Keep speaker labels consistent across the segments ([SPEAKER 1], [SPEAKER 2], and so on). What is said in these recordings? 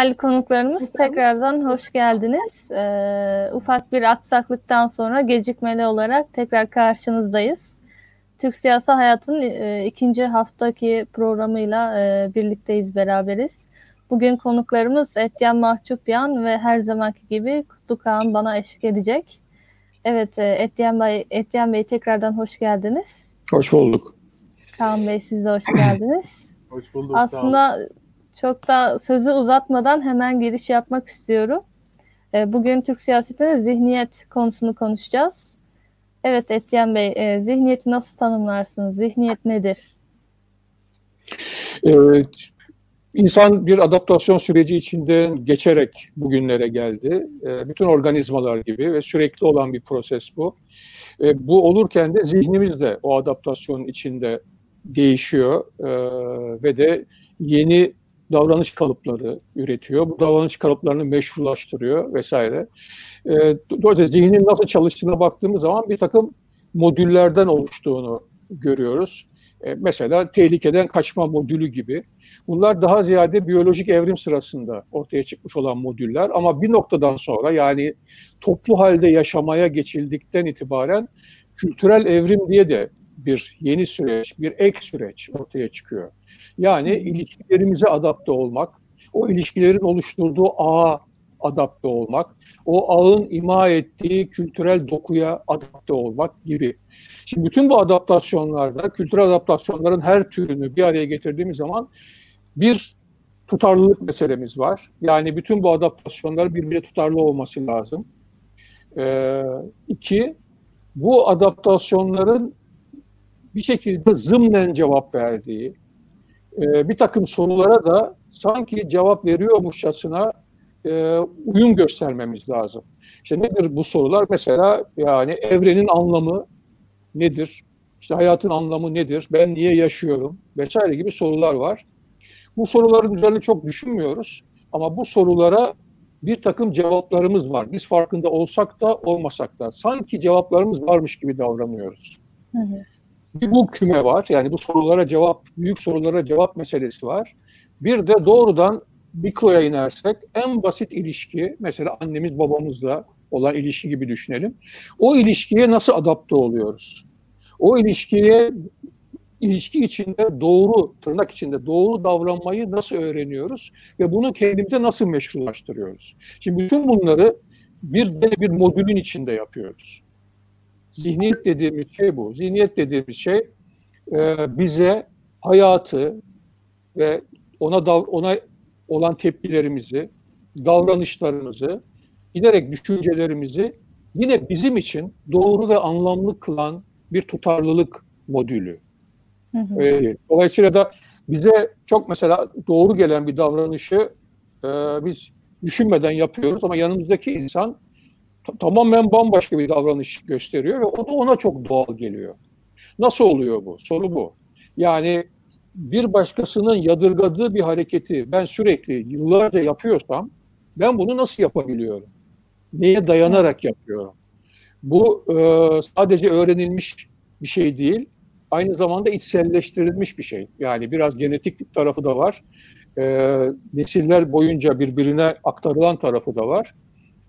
[SPEAKER 1] Değerli konuklarımız tekrardan hoş geldiniz. Ee, ufak bir aksaklıktan sonra gecikmeli olarak tekrar karşınızdayız. Türk siyasi hayatının e, ikinci haftaki programıyla e, birlikteyiz, beraberiz. Bugün konuklarımız Etyen Mahçupyan ve her zamanki gibi Kutlu Kağan bana eşlik edecek. Evet, e, Etyen Bey, Etyen Bey tekrardan hoş geldiniz.
[SPEAKER 2] Hoş bulduk.
[SPEAKER 1] Kaan Bey siz de hoş geldiniz.
[SPEAKER 3] hoş bulduk.
[SPEAKER 1] Aslında çok da sözü uzatmadan hemen giriş yapmak istiyorum. E, bugün Türk siyasetinde zihniyet konusunu konuşacağız. Evet Etyen Bey, e, zihniyeti nasıl tanımlarsınız? Zihniyet nedir?
[SPEAKER 2] Ee, insan bir adaptasyon süreci içinden geçerek bugünlere geldi. Ee, bütün organizmalar gibi ve sürekli olan bir proses bu. Ee, bu olurken de zihnimiz de o adaptasyonun içinde değişiyor ee, ve de yeni davranış kalıpları üretiyor. Bu davranış kalıplarını meşrulaştırıyor vesaire. E, dolayısıyla zihnin nasıl çalıştığına baktığımız zaman bir takım modüllerden oluştuğunu görüyoruz. E, mesela tehlikeden kaçma modülü gibi. Bunlar daha ziyade biyolojik evrim sırasında ortaya çıkmış olan modüller ama bir noktadan sonra yani toplu halde yaşamaya geçildikten itibaren kültürel evrim diye de bir yeni süreç, bir ek süreç ortaya çıkıyor. Yani ilişkilerimize adapte olmak, o ilişkilerin oluşturduğu ağa adapte olmak, o ağın ima ettiği kültürel dokuya adapte olmak gibi. Şimdi bütün bu adaptasyonlarda, kültürel adaptasyonların her türünü bir araya getirdiğimiz zaman bir tutarlılık meselemiz var. Yani bütün bu adaptasyonlar birbirine tutarlı olması lazım. Ee, iki, bu adaptasyonların bir şekilde zımnen cevap verdiği, e, bir takım sorulara da sanki cevap veriyormuşçasına e, uyum göstermemiz lazım. İşte nedir bu sorular? Mesela yani evrenin anlamı nedir? İşte hayatın anlamı nedir? Ben niye yaşıyorum? Vesaire gibi sorular var. Bu soruların üzerine çok düşünmüyoruz. Ama bu sorulara bir takım cevaplarımız var. Biz farkında olsak da olmasak da sanki cevaplarımız varmış gibi davranıyoruz. Hı hı bir bu küme var. Yani bu sorulara cevap, büyük sorulara cevap meselesi var. Bir de doğrudan mikroya inersek en basit ilişki, mesela annemiz babamızla olan ilişki gibi düşünelim. O ilişkiye nasıl adapte oluyoruz? O ilişkiye ilişki içinde doğru, tırnak içinde doğru davranmayı nasıl öğreniyoruz ve bunu kendimize nasıl meşrulaştırıyoruz? Şimdi bütün bunları bir bir modülün içinde yapıyoruz. Zihniyet dediğimiz şey bu. Zihniyet dediğimiz şey e, bize hayatı ve ona dav ona olan tepkilerimizi, davranışlarımızı, giderek düşüncelerimizi yine bizim için doğru ve anlamlı kılan bir tutarlılık modülü. Hı hı. E, dolayısıyla da bize çok mesela doğru gelen bir davranışı e, biz düşünmeden yapıyoruz ama yanımızdaki insan tamamen bambaşka bir davranış gösteriyor ve o da ona çok doğal geliyor. Nasıl oluyor bu? Soru bu. Yani bir başkasının yadırgadığı bir hareketi ben sürekli yıllarca yapıyorsam ben bunu nasıl yapabiliyorum? Neye dayanarak yapıyorum? Bu e, sadece öğrenilmiş bir şey değil, aynı zamanda içselleştirilmiş bir şey. Yani biraz genetik tarafı da var. E, nesiller boyunca birbirine aktarılan tarafı da var.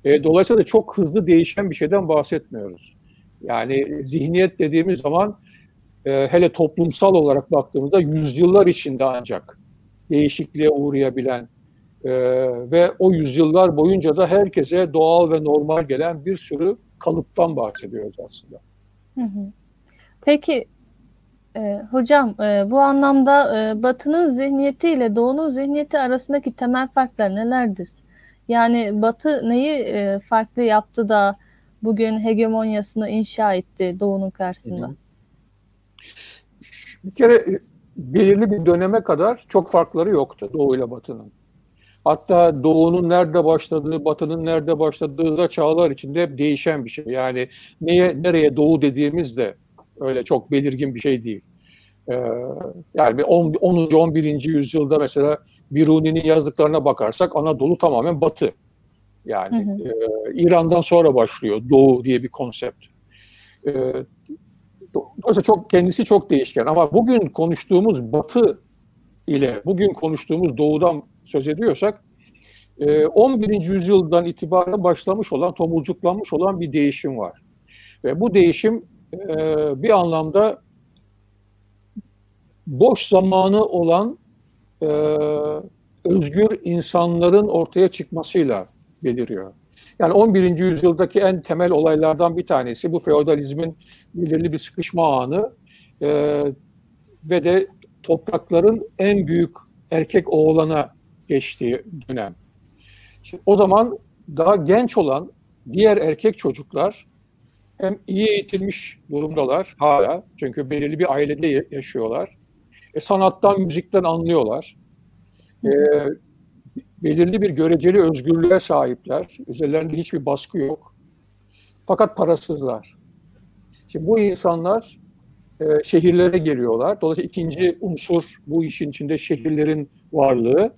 [SPEAKER 2] E, dolayısıyla çok hızlı değişen bir şeyden bahsetmiyoruz. Yani zihniyet dediğimiz zaman e, hele toplumsal olarak baktığımızda yüzyıllar içinde ancak değişikliğe uğrayabilen e, ve o yüzyıllar boyunca da herkese doğal ve normal gelen bir sürü kalıptan bahsediyoruz aslında.
[SPEAKER 1] Peki e, hocam e, bu anlamda e, Batı'nın zihniyeti ile Doğu'nun zihniyeti arasındaki temel farklar nelerdir? Yani Batı neyi e, farklı yaptı da bugün hegemonyasını inşa etti Doğu'nun karşısında?
[SPEAKER 2] Bir kere e, belirli bir döneme kadar çok farkları yoktu Doğu ile Batı'nın. Hatta Doğu'nun nerede başladığı, Batı'nın nerede başladığı da çağlar içinde hep değişen bir şey. Yani neye, nereye Doğu dediğimiz de öyle çok belirgin bir şey değil. Ee, yani 10. 11. yüzyılda mesela Biruni'nin yazdıklarına bakarsak Anadolu tamamen batı. Yani hı hı. E, İran'dan sonra başlıyor Doğu diye bir konsept. E, dolayısıyla çok kendisi çok değişken ama bugün konuştuğumuz batı ile bugün konuştuğumuz doğudan söz ediyorsak 11. Ee, yüzyıldan itibaren başlamış olan, tomurcuklanmış olan bir değişim var. Ve bu değişim e, bir anlamda boş zamanı olan e, özgür insanların ortaya çıkmasıyla beliriyor. Yani 11. yüzyıldaki en temel olaylardan bir tanesi bu feodalizmin belirli bir sıkışma anı e, ve de toprakların en büyük erkek oğlana geçtiği dönem. Şimdi o zaman daha genç olan diğer erkek çocuklar hem iyi eğitilmiş durumdalar hala çünkü belirli bir ailede yaşıyorlar. E, sanattan, müzikten anlıyorlar. E, belirli bir göreceli özgürlüğe sahipler. Üzerlerinde hiçbir baskı yok. Fakat parasızlar. Şimdi bu insanlar e, şehirlere geliyorlar. Dolayısıyla ikinci unsur bu işin içinde şehirlerin varlığı.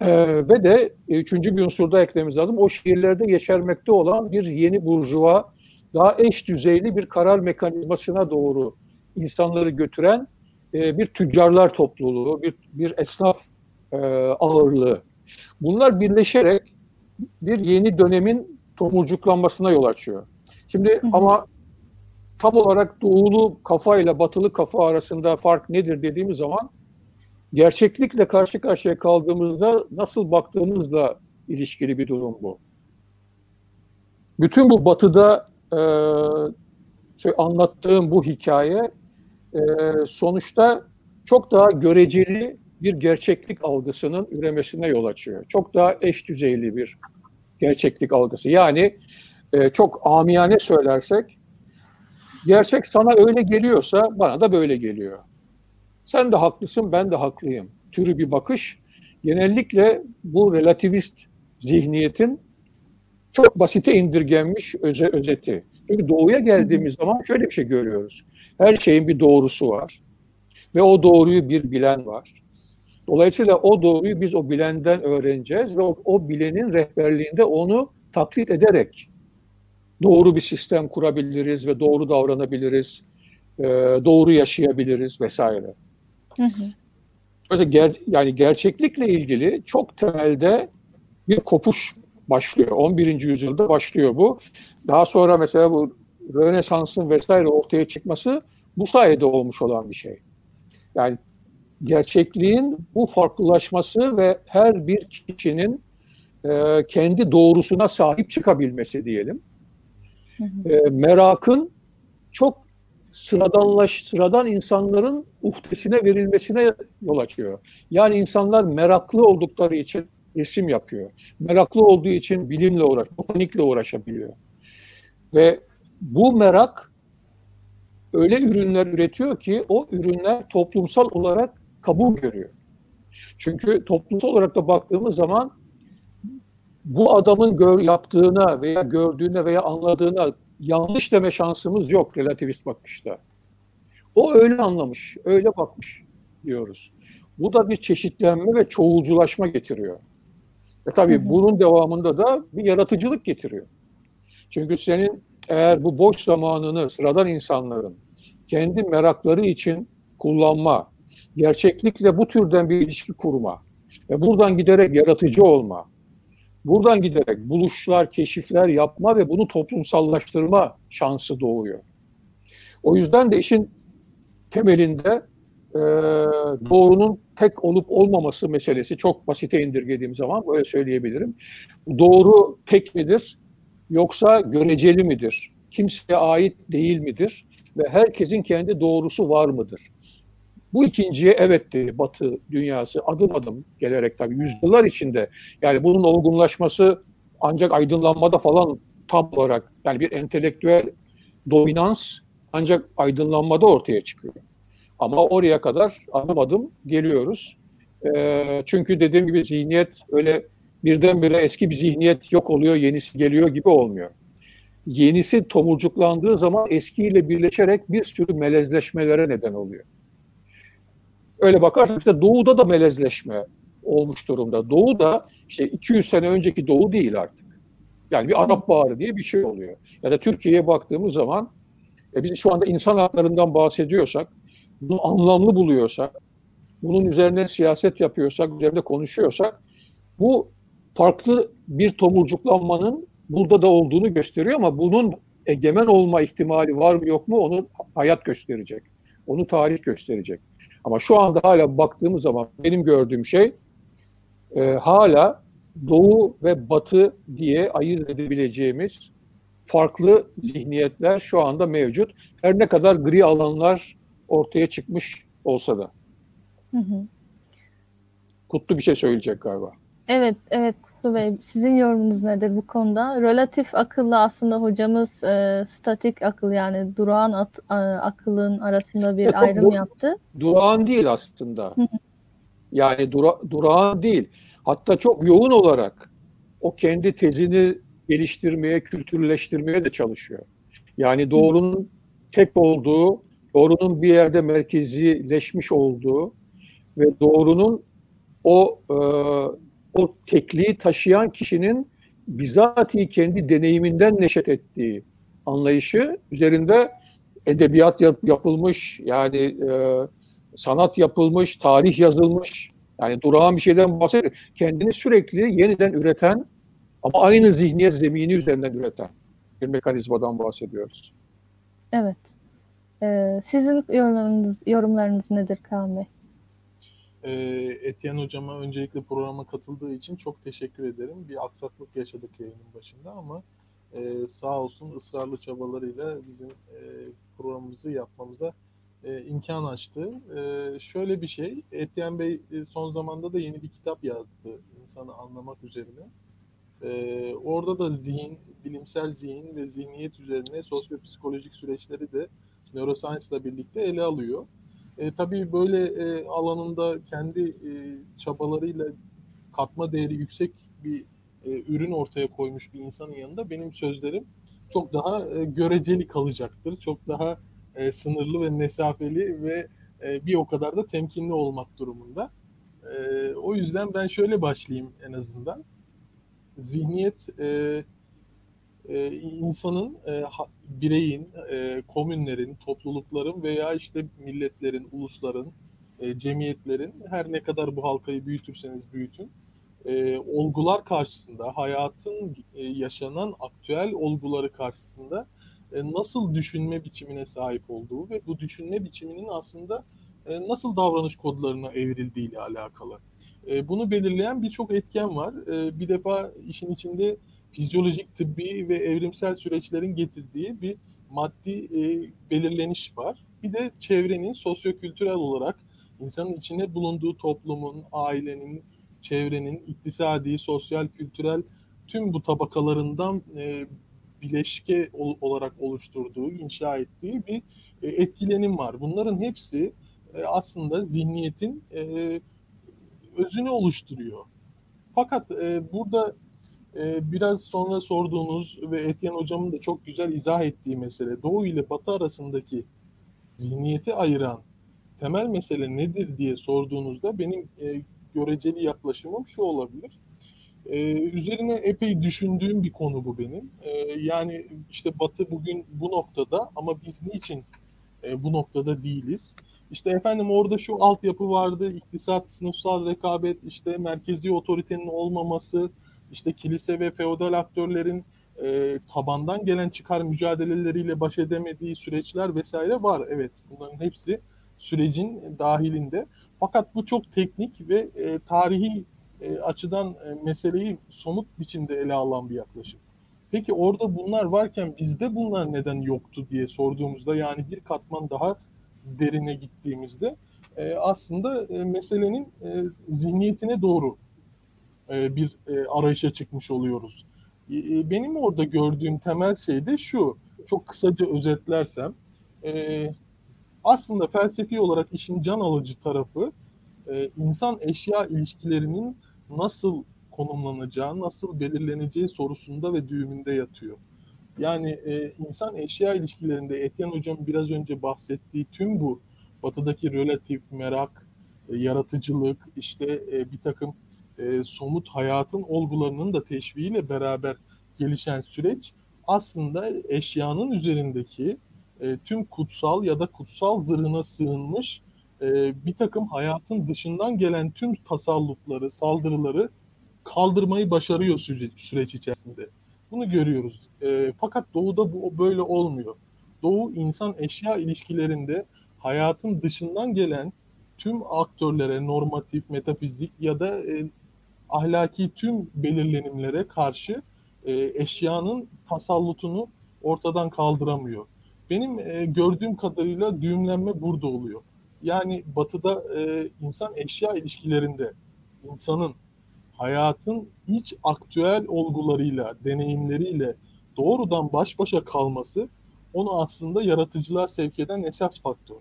[SPEAKER 2] E, ve de üçüncü bir unsur da eklememiz lazım. O şehirlerde yeşermekte olan bir yeni burjuva, daha eş düzeyli bir karar mekanizmasına doğru insanları götüren e, bir tüccarlar topluluğu, bir, bir esnaf e, ağırlığı. Bunlar birleşerek bir yeni dönemin tomurcuklanmasına yol açıyor. Şimdi hı hı. ama tam olarak doğulu kafa ile batılı kafa arasında fark nedir dediğimiz zaman gerçeklikle karşı karşıya kaldığımızda nasıl baktığımızla ilişkili bir durum bu. Bütün bu batıda e, şey anlattığım bu hikaye e, sonuçta çok daha göreceli bir gerçeklik algısının üremesine yol açıyor. Çok daha eş düzeyli bir gerçeklik algısı. Yani e, çok amiyane söylersek gerçek sana öyle geliyorsa bana da böyle geliyor. Sen de haklısın, ben de haklıyım. Türü bir bakış genellikle bu relativist zihniyetin çok basite indirgenmiş öze, özeti. Çünkü doğuya geldiğimiz zaman şöyle bir şey görüyoruz. Her şeyin bir doğrusu var. Ve o doğruyu bir bilen var. Dolayısıyla o doğruyu biz o bilenden öğreneceğiz ve o, o bilenin rehberliğinde onu taklit ederek doğru bir sistem kurabiliriz ve doğru davranabiliriz, e, doğru yaşayabiliriz vesaire. Hı hı. ger, yani gerçeklikle ilgili çok temelde bir kopuş başlıyor. 11. yüzyılda başlıyor bu. Daha sonra mesela bu Rönesans'ın vesaire ortaya çıkması bu sayede olmuş olan bir şey. Yani gerçekliğin bu farklılaşması ve her bir kişinin e, kendi doğrusuna sahip çıkabilmesi diyelim. E, merakın çok sıradanlaş, sıradan insanların uhdesine verilmesine yol açıyor. Yani insanlar meraklı oldukları için resim yapıyor. Meraklı olduğu için bilimle uğraş, botanikle uğraşabiliyor. Ve bu merak öyle ürünler üretiyor ki o ürünler toplumsal olarak kabul görüyor. Çünkü toplumsal olarak da baktığımız zaman bu adamın gör, yaptığına veya gördüğüne veya anladığına yanlış deme şansımız yok relativist bakışta. O öyle anlamış, öyle bakmış diyoruz. Bu da bir çeşitlenme ve çoğulculaşma getiriyor. E tabii bunun devamında da bir yaratıcılık getiriyor. Çünkü senin eğer bu boş zamanını sıradan insanların kendi merakları için kullanma, gerçeklikle bu türden bir ilişki kurma ve buradan giderek yaratıcı olma, buradan giderek buluşlar, keşifler yapma ve bunu toplumsallaştırma şansı doğuyor. O yüzden de işin temelinde e, doğrunun tek olup olmaması meselesi çok basite indirgediğim zaman böyle söyleyebilirim. Doğru tek midir yoksa göreceli midir? Kimseye ait değil midir? Ve herkesin kendi doğrusu var mıdır? Bu ikinciye evet dedi Batı dünyası adım adım gelerek tabii yüzyıllar içinde yani bunun olgunlaşması ancak aydınlanmada falan tam olarak yani bir entelektüel dominans ancak aydınlanmada ortaya çıkıyor. Ama oraya kadar adım adım geliyoruz. E, çünkü dediğim gibi zihniyet öyle birdenbire eski bir zihniyet yok oluyor, yenisi geliyor gibi olmuyor. Yenisi tomurcuklandığı zaman eskiyle birleşerek bir sürü melezleşmelere neden oluyor. Öyle bakarsak işte Doğu'da da melezleşme olmuş durumda. Doğu da işte 200 sene önceki Doğu değil artık. Yani bir Arap Baharı diye bir şey oluyor. Ya da Türkiye'ye baktığımız zaman e biz şu anda insan haklarından bahsediyorsak, bunu anlamlı buluyorsak, bunun üzerine siyaset yapıyorsak, üzerinde konuşuyorsak bu farklı bir tomurcuklanmanın burada da olduğunu gösteriyor ama bunun egemen olma ihtimali var mı yok mu onu hayat gösterecek. Onu tarih gösterecek. Ama şu anda hala baktığımız zaman benim gördüğüm şey e, hala doğu ve batı diye ayırt edebileceğimiz farklı zihniyetler şu anda mevcut. Her ne kadar gri alanlar ortaya çıkmış olsa da.
[SPEAKER 1] Hı hı.
[SPEAKER 2] Kutlu bir şey söyleyecek galiba.
[SPEAKER 1] Evet, evet Kutlu Bey. Sizin yorumunuz nedir bu konuda? Relatif akılla aslında hocamız e, statik akıl yani durağan at, a, akılın arasında bir
[SPEAKER 2] Evet,
[SPEAKER 1] ayrım
[SPEAKER 2] bu-
[SPEAKER 1] yaptı.
[SPEAKER 2] Durağan değil aslında. Yani dura, durağan değil. Hatta çok yoğun olarak o kendi tezini geliştirmeye, kültürleştirmeye de çalışıyor. Yani doğrunun tek olduğu, doğrunun bir yerde merkezileşmiş olduğu ve doğrunun o e, o tekliği taşıyan kişinin bizatihi kendi deneyiminden neşet ettiği anlayışı üzerinde edebiyat yap- yapılmış yani e, sanat yapılmış, tarih yazılmış. Yani durağan bir şeyden bahsediyor. Kendini sürekli yeniden üreten ama aynı zihniyet zemini üzerinden üreten bir mekanizmadan bahsediyoruz.
[SPEAKER 1] Evet. E, sizin yorumlarınız, yorumlarınız nedir Kaan?
[SPEAKER 3] Ee, Etiyen hocama öncelikle programa katıldığı için çok teşekkür ederim. Bir aksaklık yaşadık yayının başında ama e, sağ olsun ısrarlı çabalarıyla bizim e, programımızı yapmamıza e, imkan açtı. E, şöyle bir şey, Etiyen Bey e, son zamanda da yeni bir kitap yazdı insanı anlamak üzerine. E, orada da zihin, bilimsel zihin ve zihniyet üzerine sosyopsikolojik süreçleri de neuroscience ile birlikte ele alıyor. E, tabii böyle e, alanında kendi e, çabalarıyla katma değeri yüksek bir e, ürün ortaya koymuş bir insanın yanında benim sözlerim çok daha e, göreceli kalacaktır. Çok daha e, sınırlı ve mesafeli ve e, bir o kadar da temkinli olmak durumunda. E, o yüzden ben şöyle başlayayım en azından. Zihniyet e, e, insanın, e, ha- bireyin, e, komünlerin, toplulukların veya işte milletlerin, ulusların, e, cemiyetlerin her ne kadar bu halkayı büyütürseniz büyütün, e, olgular karşısında, hayatın e, yaşanan aktüel olguları karşısında e, nasıl düşünme biçimine sahip olduğu ve bu düşünme biçiminin aslında e, nasıl davranış kodlarına evrildiği ile alakalı. E, bunu belirleyen birçok etken var. E, bir defa işin içinde fizyolojik, tıbbi ve evrimsel süreçlerin getirdiği bir maddi e, belirleniş var. Bir de çevrenin sosyokültürel olarak insanın içinde bulunduğu toplumun, ailenin, çevrenin, iktisadi, sosyal, kültürel tüm bu tabakalarından e, bileşke ol- olarak oluşturduğu, inşa ettiği bir e, etkilenim var. Bunların hepsi e, aslında zihniyetin e, özünü oluşturuyor. Fakat e, burada e, biraz sonra sorduğunuz ve Etiyen hocamın da çok güzel izah ettiği mesele Doğu ile Batı arasındaki zihniyeti ayıran temel mesele nedir diye sorduğunuzda benim e, göreceli yaklaşımım şu olabilir. E, üzerine epey düşündüğüm bir konu bu benim. E, yani işte Batı bugün bu noktada ama biz niçin e, bu noktada değiliz? İşte efendim orada şu altyapı vardı, iktisat, sınıfsal rekabet, işte merkezi otoritenin olmaması, işte kilise ve feodal aktörlerin e, tabandan gelen çıkar mücadeleleriyle baş edemediği süreçler vesaire var. Evet bunların hepsi sürecin dahilinde. Fakat bu çok teknik ve e, tarihi e, açıdan e, meseleyi somut biçimde ele alan bir yaklaşım. Peki orada bunlar varken bizde bunlar neden yoktu diye sorduğumuzda yani bir katman daha derine gittiğimizde e, aslında e, meselenin e, zihniyetine doğru e, bir e, arayışa çıkmış oluyoruz. E, Benim orada gördüğüm temel şey de şu, çok kısaca özetlersem, aslında felsefi olarak işin can alıcı tarafı insan eşya ilişkilerinin nasıl konumlanacağı, nasıl belirleneceği sorusunda ve düğümünde yatıyor. Yani e, insan eşya ilişkilerinde Etienne Hocam biraz önce bahsettiği tüm bu batıdaki relatif merak, e, yaratıcılık, işte e, bir takım e, somut hayatın olgularının da teşviğiyle beraber gelişen süreç aslında eşyanın üzerindeki e, tüm kutsal ya da kutsal zırhına sığınmış e, bir takım hayatın dışından gelen tüm tasallutları, saldırıları kaldırmayı başarıyor süreç, süreç içerisinde. Bunu görüyoruz. E, fakat doğuda bu böyle olmuyor. Doğu insan eşya ilişkilerinde hayatın dışından gelen tüm aktörlere normatif, metafizik ya da e, ahlaki tüm belirlenimlere karşı e, eşyanın tasallutunu ortadan kaldıramıyor. Benim e, gördüğüm kadarıyla düğümlenme burada oluyor. Yani batıda e, insan eşya ilişkilerinde insanın hayatın iç aktüel olgularıyla, deneyimleriyle doğrudan baş başa kalması onu aslında yaratıcılığa sevk eden esas faktör.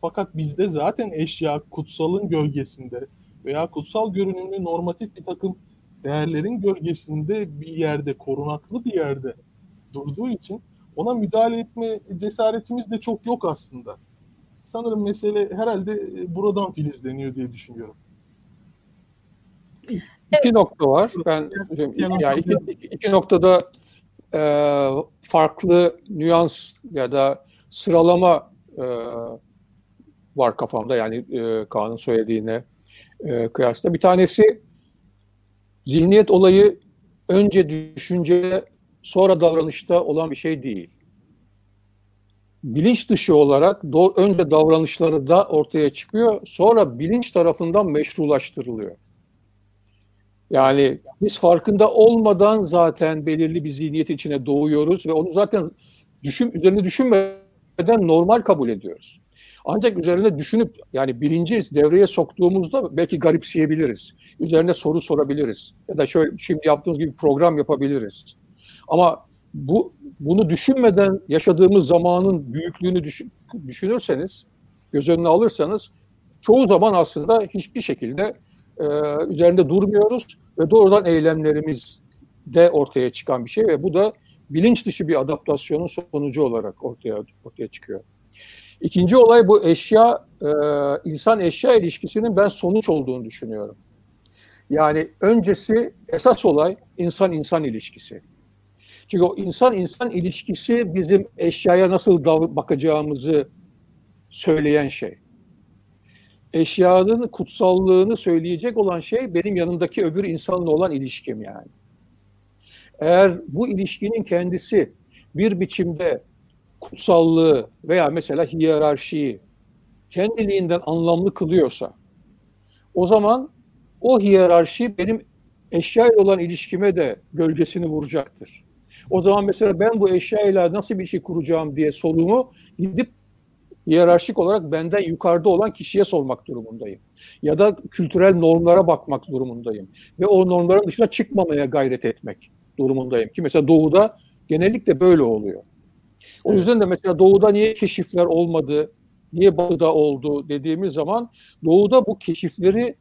[SPEAKER 3] Fakat bizde zaten eşya kutsalın gölgesinde veya kutsal görünümlü normatif bir takım değerlerin gölgesinde bir yerde, korunaklı bir yerde durduğu için ona müdahale etme cesaretimiz de çok yok aslında. Sanırım mesele herhalde e, buradan filizleniyor diye düşünüyorum.
[SPEAKER 2] İki nokta var. Ben yani iki, iki, iki noktada e, farklı nüans ya da sıralama e, var kafamda yani e, Kaan'ın söylediğine e, kıyasla. Bir tanesi zihniyet olayı önce düşünce sonra davranışta olan bir şey değil. Bilinç dışı olarak do- önce davranışları da ortaya çıkıyor, sonra bilinç tarafından meşrulaştırılıyor. Yani biz farkında olmadan zaten belirli bir zihniyet içine doğuyoruz ve onu zaten düşün, üzerine düşünmeden normal kabul ediyoruz. Ancak üzerine düşünüp yani bilinci devreye soktuğumuzda belki garipseyebiliriz. Üzerine soru sorabiliriz. Ya da şöyle şimdi yaptığımız gibi program yapabiliriz. Ama bu bunu düşünmeden yaşadığımız zamanın büyüklüğünü düşün, düşünürseniz, göz önüne alırsanız çoğu zaman aslında hiçbir şekilde e, üzerinde durmuyoruz ve doğrudan eylemlerimiz de ortaya çıkan bir şey ve bu da bilinç dışı bir adaptasyonun sonucu olarak ortaya ortaya çıkıyor. İkinci olay bu eşya, e, insan eşya ilişkisinin ben sonuç olduğunu düşünüyorum. Yani öncesi esas olay insan insan ilişkisi. Çünkü o insan insan ilişkisi bizim eşyaya nasıl bakacağımızı söyleyen şey. Eşyanın kutsallığını söyleyecek olan şey benim yanımdaki öbür insanla olan ilişkim yani. Eğer bu ilişkinin kendisi bir biçimde kutsallığı veya mesela hiyerarşiyi kendiliğinden anlamlı kılıyorsa o zaman o hiyerarşi benim eşya ile olan ilişkime de gölgesini vuracaktır. O zaman mesela ben bu eşyayla nasıl bir şey kuracağım diye sorumu gidip hiyerarşik olarak benden yukarıda olan kişiye sormak durumundayım. Ya da kültürel normlara bakmak durumundayım. Ve o normların dışına çıkmamaya gayret etmek durumundayım. Ki mesela doğuda genellikle böyle oluyor. O yüzden de mesela doğuda niye keşifler olmadı, niye batıda oldu dediğimiz zaman doğuda bu keşifleri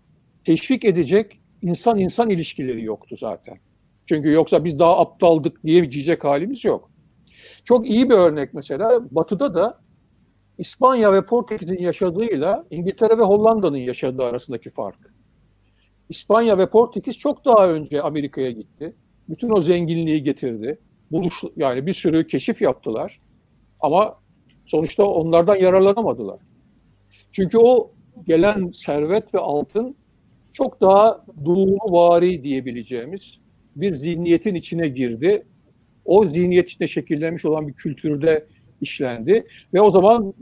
[SPEAKER 2] teşvik edecek insan insan ilişkileri yoktu zaten. Çünkü yoksa biz daha aptaldık diye diyecek halimiz yok. Çok iyi bir örnek mesela batıda da İspanya ve Portekiz'in yaşadığıyla İngiltere ve Hollanda'nın yaşadığı arasındaki fark. İspanya ve Portekiz çok daha önce Amerika'ya gitti. Bütün o zenginliği getirdi. Buluş, yani bir sürü keşif yaptılar. Ama sonuçta onlardan yararlanamadılar. Çünkü o gelen servet ve altın çok daha doğulu vari diyebileceğimiz bir zihniyetin içine girdi. O zihniyet içinde şekillenmiş olan bir kültürde işlendi ve o zaman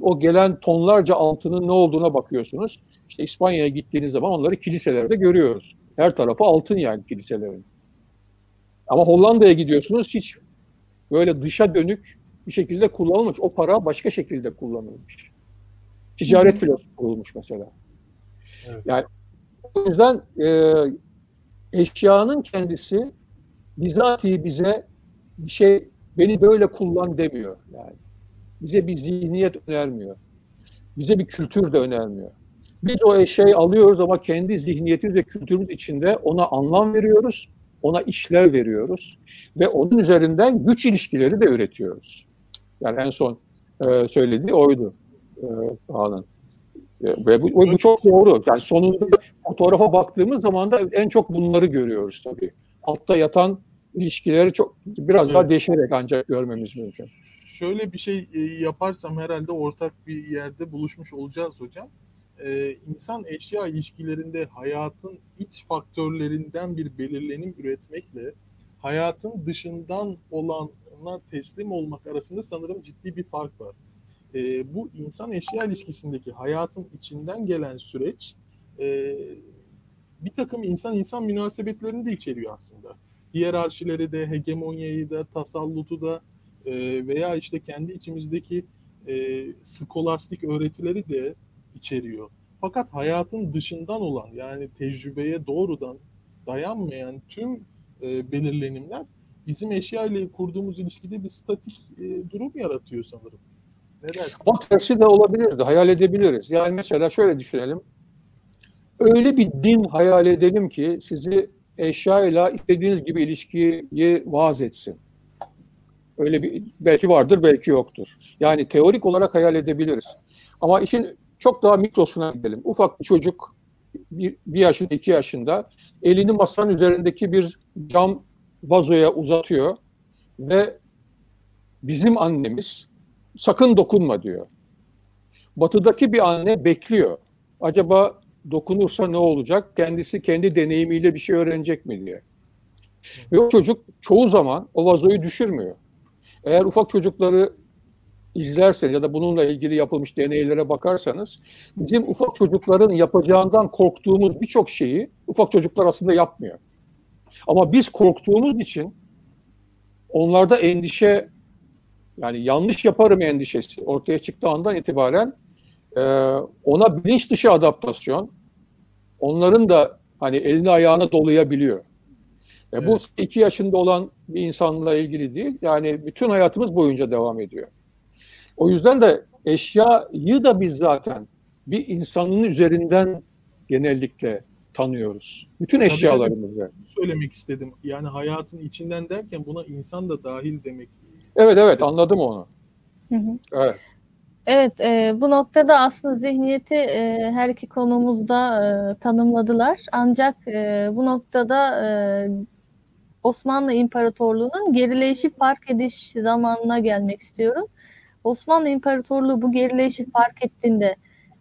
[SPEAKER 2] o gelen tonlarca altının ne olduğuna bakıyorsunuz. İşte İspanya'ya gittiğiniz zaman onları kiliselerde görüyoruz. Her tarafı altın yani kiliselerin. Ama Hollanda'ya gidiyorsunuz hiç böyle dışa dönük bir şekilde kullanılmış. O para başka şekilde kullanılmış. Ticaret filosu kurulmuş mesela. Evet. Yani o yüzden e, eşyanın kendisi bizatihi bize bir şey beni böyle kullan demiyor yani. Bize bir zihniyet önermiyor. Bize bir kültür de önermiyor. Biz o eşyayı alıyoruz ama kendi zihniyetimiz ve kültürümüz içinde ona anlam veriyoruz, ona işler veriyoruz ve onun üzerinden güç ilişkileri de üretiyoruz. Yani en son e, söylediği oydu e, Kaan'ın. E, ve bu, bu çok doğru. Yani sonunda fotoğrafa baktığımız zaman da en çok bunları görüyoruz tabii. Altta yatan ilişkileri çok biraz daha deşerek ancak görmemiz mümkün.
[SPEAKER 3] Şöyle bir şey e, yaparsam herhalde ortak bir yerde buluşmuş olacağız hocam. e, insan eşya ilişkilerinde hayatın iç faktörlerinden bir belirlenim üretmekle hayatın dışından olana teslim olmak arasında sanırım ciddi bir fark var. E, bu insan eşya ilişkisindeki hayatın içinden gelen süreç e, bir takım insan insan münasebetlerini de içeriyor aslında. Hiyerarşileri de, hegemonyayı da, tasallutu da e, veya işte kendi içimizdeki e, skolastik öğretileri de içeriyor. Fakat hayatın dışından olan yani tecrübeye doğrudan dayanmayan tüm e, belirlenimler bizim eşya ile kurduğumuz ilişkide bir statik e, durum yaratıyor sanırım.
[SPEAKER 2] Ne dersin? O tersi de olabilirdi. Hayal edebiliriz. Yani mesela şöyle düşünelim. Öyle bir din hayal edelim ki sizi eşyayla istediğiniz gibi ilişkiyi vaaz etsin. Öyle bir belki vardır, belki yoktur. Yani teorik olarak hayal edebiliriz. Ama işin çok daha mikrosuna gidelim. Ufak bir çocuk bir, bir yaşında, iki yaşında elini masanın üzerindeki bir cam vazoya uzatıyor ve bizim annemiz sakın dokunma diyor. Batıdaki bir anne bekliyor. Acaba dokunursa ne olacak? Kendisi kendi deneyimiyle bir şey öğrenecek mi diye. Ve o çocuk çoğu zaman o vazoyu düşürmüyor. Eğer ufak çocukları izlerseniz ya da bununla ilgili yapılmış deneylere bakarsanız bizim ufak çocukların yapacağından korktuğumuz birçok şeyi ufak çocuklar aslında yapmıyor. Ama biz korktuğumuz için onlarda endişe yani yanlış yaparım endişesi ortaya çıktığı andan itibaren e, ona bilinç dışı adaptasyon onların da hani elini ayağına dolayabiliyor. E, Bu iki yaşında olan bir insanla ilgili değil. Yani bütün hayatımız boyunca devam ediyor. O yüzden de eşyayı da biz zaten bir insanın üzerinden genellikle tanıyoruz. Bütün eşyalarımızı.
[SPEAKER 3] Söylemek istedim. Yani hayatın içinden derken buna insan da dahil demek.
[SPEAKER 2] Evet evet anladım onu. Hı hı. Evet.
[SPEAKER 1] Evet, e, bu noktada aslında zihniyeti e, her iki konumuzda e, tanımladılar. Ancak e, bu noktada e, Osmanlı İmparatorluğu'nun gerileyişi fark ediş zamanına gelmek istiyorum. Osmanlı İmparatorluğu bu gerileyişi fark ettiğinde,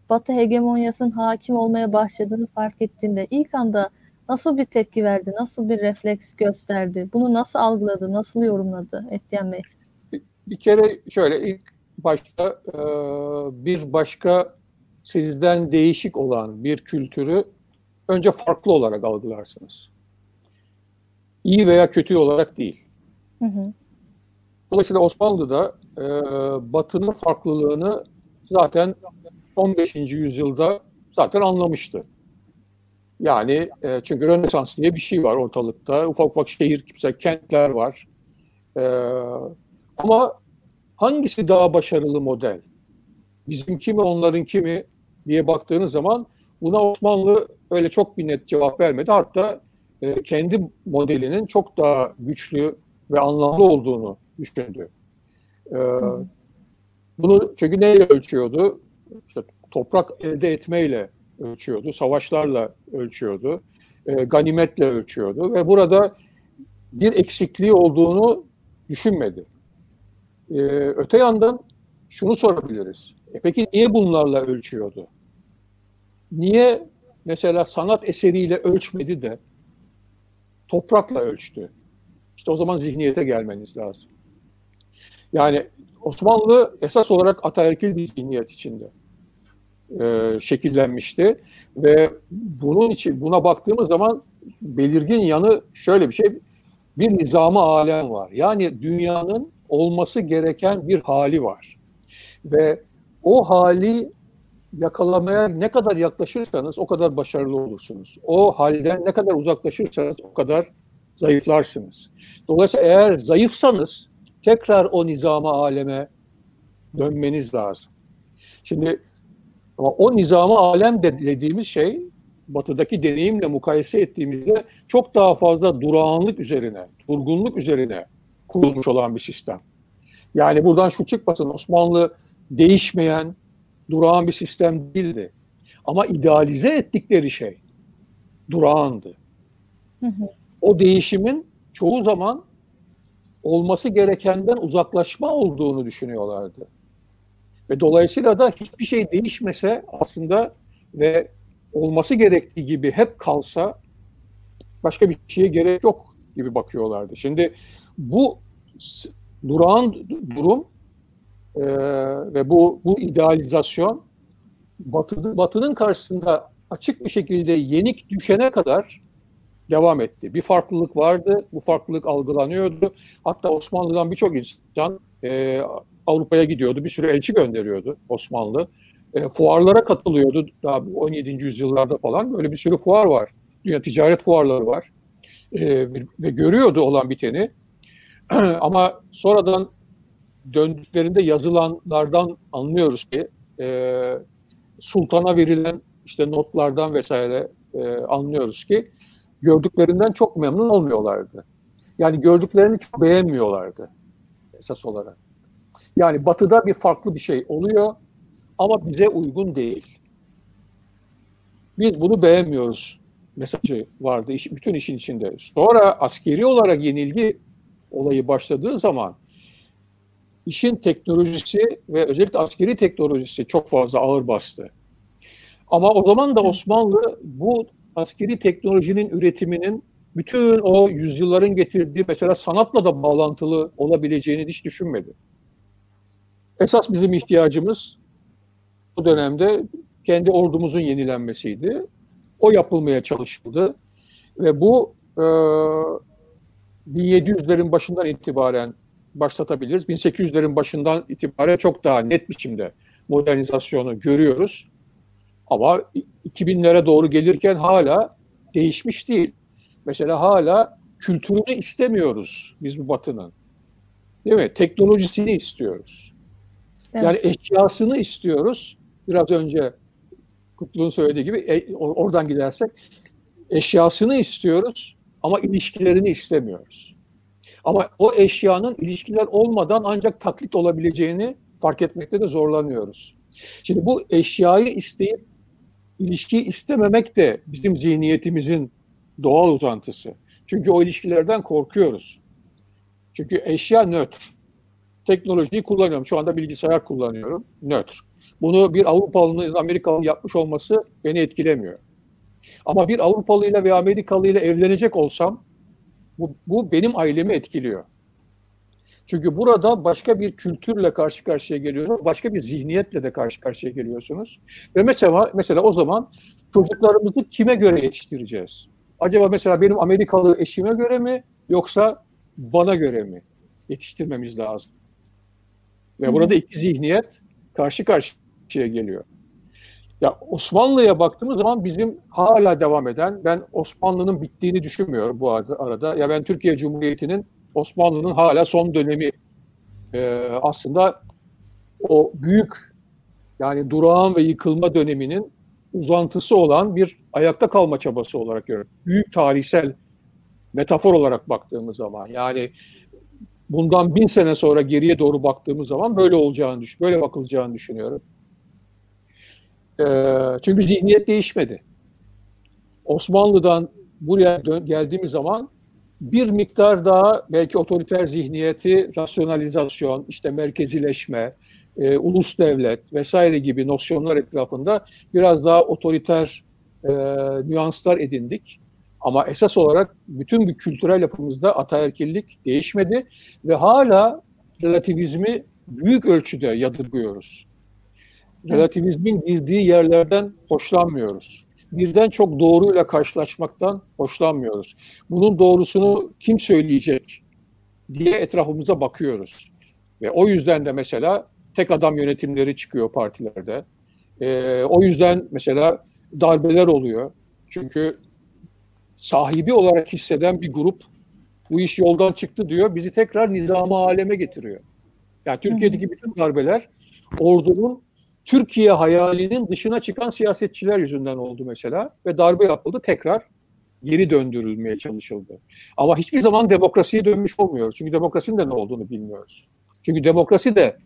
[SPEAKER 1] Batı hegemonyasının hakim olmaya başladığını fark ettiğinde ilk anda nasıl bir tepki verdi, nasıl bir refleks gösterdi, bunu nasıl algıladı, nasıl yorumladı Etyen Bey?
[SPEAKER 2] Bir, bir kere şöyle ilk başta e, bir başka sizden değişik olan bir kültürü önce farklı olarak algılarsınız. İyi veya kötü olarak değil. Hı hı. Dolayısıyla Osmanlı'da e, Batı'nın farklılığını zaten 15. yüzyılda zaten anlamıştı. Yani e, çünkü Rönesans diye bir şey var ortalıkta. Ufak ufak şehir, mesela kentler var. E, ama hangisi daha başarılı model? Bizimki mi, onlarınki mi diye baktığınız zaman buna Osmanlı öyle çok bir net cevap vermedi. Hatta e, kendi modelinin çok daha güçlü ve anlamlı olduğunu düşündü. E, bunu çünkü neyle ölçüyordu? İşte toprak elde etmeyle ölçüyordu, savaşlarla ölçüyordu, e, ganimetle ölçüyordu ve burada bir eksikliği olduğunu düşünmedi. E, öte yandan şunu sorabiliriz. E peki niye bunlarla ölçüyordu? Niye mesela sanat eseriyle ölçmedi de toprakla ölçtü? İşte o zaman zihniyete gelmeniz lazım. Yani Osmanlı esas olarak ataerkil bir zihniyet içinde e, şekillenmişti ve bunun için buna baktığımız zaman belirgin yanı şöyle bir şey bir nizamı alem var. Yani dünyanın olması gereken bir hali var. Ve o hali yakalamaya ne kadar yaklaşırsanız o kadar başarılı olursunuz. O halden ne kadar uzaklaşırsanız o kadar zayıflarsınız. Dolayısıyla eğer zayıfsanız tekrar o nizama aleme dönmeniz lazım. Şimdi ama o nizama alem de dediğimiz şey batıdaki deneyimle mukayese ettiğimizde çok daha fazla durağanlık üzerine, durgunluk üzerine kurulmuş olan bir sistem. Yani buradan şu çıkmasın Osmanlı değişmeyen, durağan bir sistem değildi. Ama idealize ettikleri şey durağandı. O değişimin çoğu zaman olması gerekenden uzaklaşma olduğunu düşünüyorlardı. Ve dolayısıyla da hiçbir şey değişmese aslında ve olması gerektiği gibi hep kalsa başka bir şeye gerek yok gibi bakıyorlardı. Şimdi bu durağan durum e, ve bu bu idealizasyon Batı, Batı'nın karşısında açık bir şekilde yenik düşene kadar devam etti. Bir farklılık vardı, bu farklılık algılanıyordu. Hatta Osmanlı'dan birçok insan e, Avrupa'ya gidiyordu, bir sürü elçi gönderiyordu Osmanlı. E, fuarlara katılıyordu daha 17. yüzyıllarda falan. Böyle bir sürü fuar var. Dünya ticaret fuarları var. E, ve görüyordu olan biteni. Ama sonradan döndüklerinde yazılanlardan anlıyoruz ki e, sultana verilen işte notlardan vesaire e, anlıyoruz ki gördüklerinden çok memnun olmuyorlardı. Yani gördüklerini çok beğenmiyorlardı esas olarak. Yani batıda bir farklı bir şey oluyor ama bize uygun değil. Biz bunu beğenmiyoruz mesajı vardı iş, bütün işin içinde. Sonra askeri olarak yenilgi olayı başladığı zaman işin teknolojisi ve özellikle askeri teknolojisi çok fazla ağır bastı. Ama o zaman da Osmanlı bu askeri teknolojinin üretiminin bütün o yüzyılların getirdiği mesela sanatla da bağlantılı olabileceğini hiç düşünmedi. Esas bizim ihtiyacımız bu dönemde kendi ordumuzun yenilenmesiydi. O yapılmaya çalışıldı ve bu e, 1700'lerin başından itibaren başlatabiliriz. 1800'lerin başından itibaren çok daha net biçimde modernizasyonu görüyoruz. Ama 2000'lere doğru gelirken hala değişmiş değil. Mesela hala kültürünü istemiyoruz biz bu batının. Değil mi? Teknolojisini istiyoruz. Evet. Yani eşyasını istiyoruz. Biraz önce Kutlu'nun söylediği gibi e, oradan gidersek eşyasını istiyoruz ama ilişkilerini istemiyoruz. Ama o eşyanın ilişkiler olmadan ancak taklit olabileceğini fark etmekte de zorlanıyoruz. Şimdi bu eşyayı isteyip ilişkiyi istememek de bizim zihniyetimizin doğal uzantısı. Çünkü o ilişkilerden korkuyoruz. Çünkü eşya nötr. Teknolojiyi kullanıyorum. Şu anda bilgisayar kullanıyorum. Nötr. Bunu bir Avrupalı'nın, Amerikalı'nın yapmış olması beni etkilemiyor. Ama bir Avrupalı ile ve Amerikalı ile evlenecek olsam bu, bu benim ailemi etkiliyor. Çünkü burada başka bir kültürle karşı karşıya geliyorsunuz, başka bir zihniyetle de karşı karşıya geliyorsunuz. Ve mesela mesela o zaman çocuklarımızı kime göre yetiştireceğiz? Acaba mesela benim Amerikalı eşime göre mi yoksa bana göre mi yetiştirmemiz lazım? Ve burada iki zihniyet karşı karşıya geliyor. Ya Osmanlı'ya baktığımız zaman bizim hala devam eden, ben Osmanlı'nın bittiğini düşünmüyorum bu arada. Ya ben Türkiye Cumhuriyeti'nin Osmanlı'nın hala son dönemi e, aslında o büyük yani durağan ve yıkılma döneminin uzantısı olan bir ayakta kalma çabası olarak görüyorum. Büyük tarihsel metafor olarak baktığımız zaman yani bundan bin sene sonra geriye doğru baktığımız zaman böyle olacağını düş, böyle bakılacağını düşünüyorum. E, çünkü zihniyet değişmedi. Osmanlı'dan buraya dön, geldiğimiz zaman bir miktar daha belki otoriter zihniyeti, rasyonalizasyon, işte merkezileşme, e, ulus devlet vesaire gibi nosyonlar etrafında biraz daha otoriter e, nüanslar edindik. Ama esas olarak bütün bir kültürel yapımızda ataerkillik değişmedi ve hala relativizmi büyük ölçüde yadırgıyoruz. Relativizmin girdiği yerlerden hoşlanmıyoruz birden çok doğruyla karşılaşmaktan hoşlanmıyoruz. Bunun doğrusunu kim söyleyecek diye etrafımıza bakıyoruz. Ve o yüzden de mesela tek adam yönetimleri çıkıyor partilerde. E, o yüzden mesela darbeler oluyor. Çünkü sahibi olarak hisseden bir grup bu iş yoldan çıktı diyor. Bizi tekrar nizama aleme getiriyor. Yani Türkiye'deki bütün darbeler ordunun Türkiye hayalinin dışına çıkan siyasetçiler yüzünden oldu mesela ve darbe yapıldı tekrar geri döndürülmeye çalışıldı. Ama hiçbir zaman demokrasiye dönmüş olmuyoruz. Çünkü demokrasinin de ne olduğunu bilmiyoruz. Çünkü demokrasi de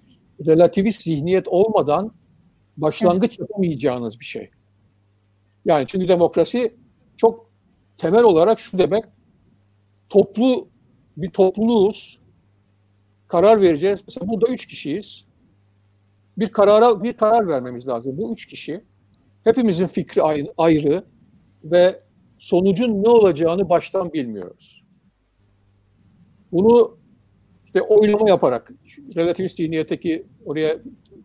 [SPEAKER 2] relativist zihniyet olmadan başlangıç yapamayacağınız bir şey. Yani çünkü demokrasi çok temel olarak şu demek toplu bir topluluğuz. Karar vereceğiz. Mesela burada üç kişiyiz bir karara bir karar vermemiz lazım. Bu üç kişi Hepimizin fikri ayrı ve sonucun ne olacağını baştan bilmiyoruz. Bunu işte oylama yaparak, relativist zihniyetteki oraya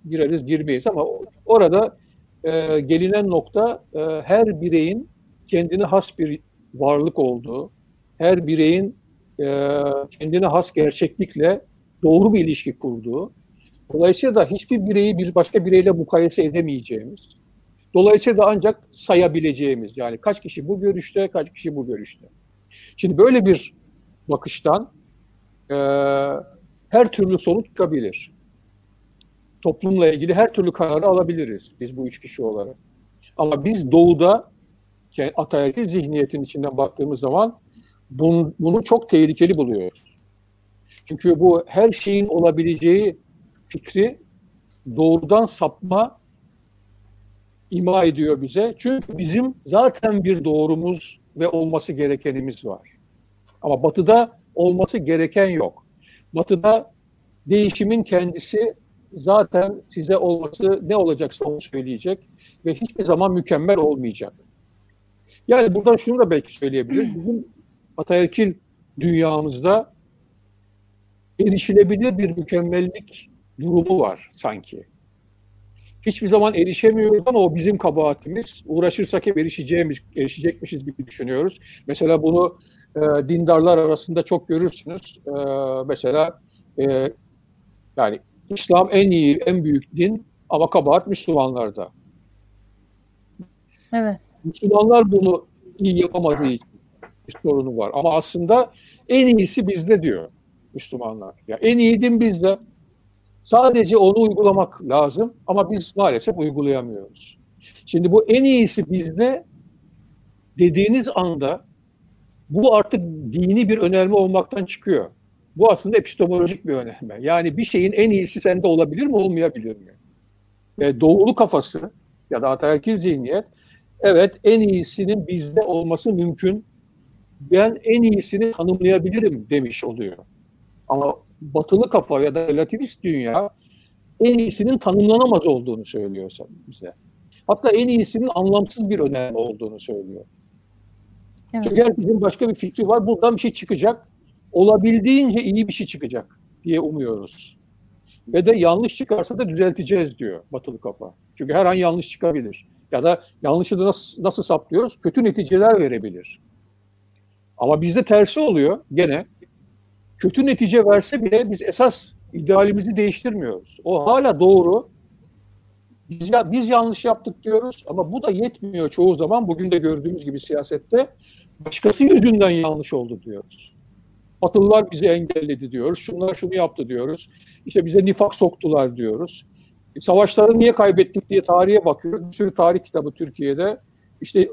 [SPEAKER 2] gireriz girmeyiz ama orada e, gelinen nokta e, her bireyin kendine has bir varlık olduğu, her bireyin e, kendine has gerçeklikle doğru bir ilişki kurduğu, dolayısıyla da hiçbir bireyi bir başka bireyle mukayese edemeyeceğimiz, dolayısıyla da ancak sayabileceğimiz, yani kaç kişi bu görüşte, kaç kişi bu görüşte. Şimdi böyle bir bakıştan e, her türlü sonuç çıkabilir. Toplumla ilgili her türlü kararı alabiliriz biz bu üç kişi olarak. Ama biz doğuda yani zihniyetin içinden baktığımız zaman bunu, bunu çok tehlikeli buluyoruz. Çünkü bu her şeyin olabileceği fikri doğrudan sapma ima ediyor bize. Çünkü bizim zaten bir doğrumuz ve olması gerekenimiz var. Ama batıda olması gereken yok. Batıda değişimin kendisi zaten size olması ne olacaksa onu söyleyecek ve hiçbir zaman mükemmel olmayacak. Yani buradan şunu da belki söyleyebiliriz. Bizim ataerkil dünyamızda erişilebilir bir mükemmellik durumu var sanki. Hiçbir zaman erişemiyoruz ama o bizim kabahatimiz. Uğraşırsak hep erişeceğimiz, erişecekmişiz gibi düşünüyoruz. Mesela bunu e, dindarlar arasında çok görürsünüz. E, mesela e, yani İslam en iyi, en büyük din ama kabahat Müslümanlarda.
[SPEAKER 1] Evet.
[SPEAKER 2] Müslümanlar bunu iyi yapamadığı için bir sorunu var. Ama aslında en iyisi bizde diyor Müslümanlar. Ya en iyi din bizde. Sadece onu uygulamak lazım ama biz maalesef uygulayamıyoruz. Şimdi bu en iyisi bizde dediğiniz anda bu artık dini bir önerme olmaktan çıkıyor. Bu aslında epistemolojik bir önerme. Yani bir şeyin en iyisi sende olabilir mi, olmayabilir mi? E, doğulu kafası ya da ataerkil zihniyet, evet en iyisinin bizde olması mümkün. Ben en iyisini tanımlayabilirim demiş oluyor. Ama batılı kafa ya da relativist dünya en iyisinin tanımlanamaz olduğunu söylüyor bize. Hatta en iyisinin anlamsız bir önerme olduğunu söylüyor. Evet. Çünkü herkesin başka bir fikri var. Buradan bir şey çıkacak. Olabildiğince iyi bir şey çıkacak diye umuyoruz. Ve de yanlış çıkarsa da düzelteceğiz diyor batılı kafa. Çünkü her an yanlış çıkabilir. Ya da yanlışı da nasıl, nasıl saplıyoruz? Kötü neticeler verebilir. Ama bizde tersi oluyor gene. Kötü netice verse bile biz esas idealimizi değiştirmiyoruz. O hala doğru. Biz, biz yanlış yaptık diyoruz ama bu da yetmiyor çoğu zaman. Bugün de gördüğümüz gibi siyasette başkası yüzünden yanlış oldu diyoruz. Batılılar bizi engelledi diyoruz. Şunlar şunu yaptı diyoruz. İşte bize nifak soktular diyoruz. E, savaşları niye kaybettik diye tarihe bakıyoruz. Bir sürü tarih kitabı Türkiye'de işte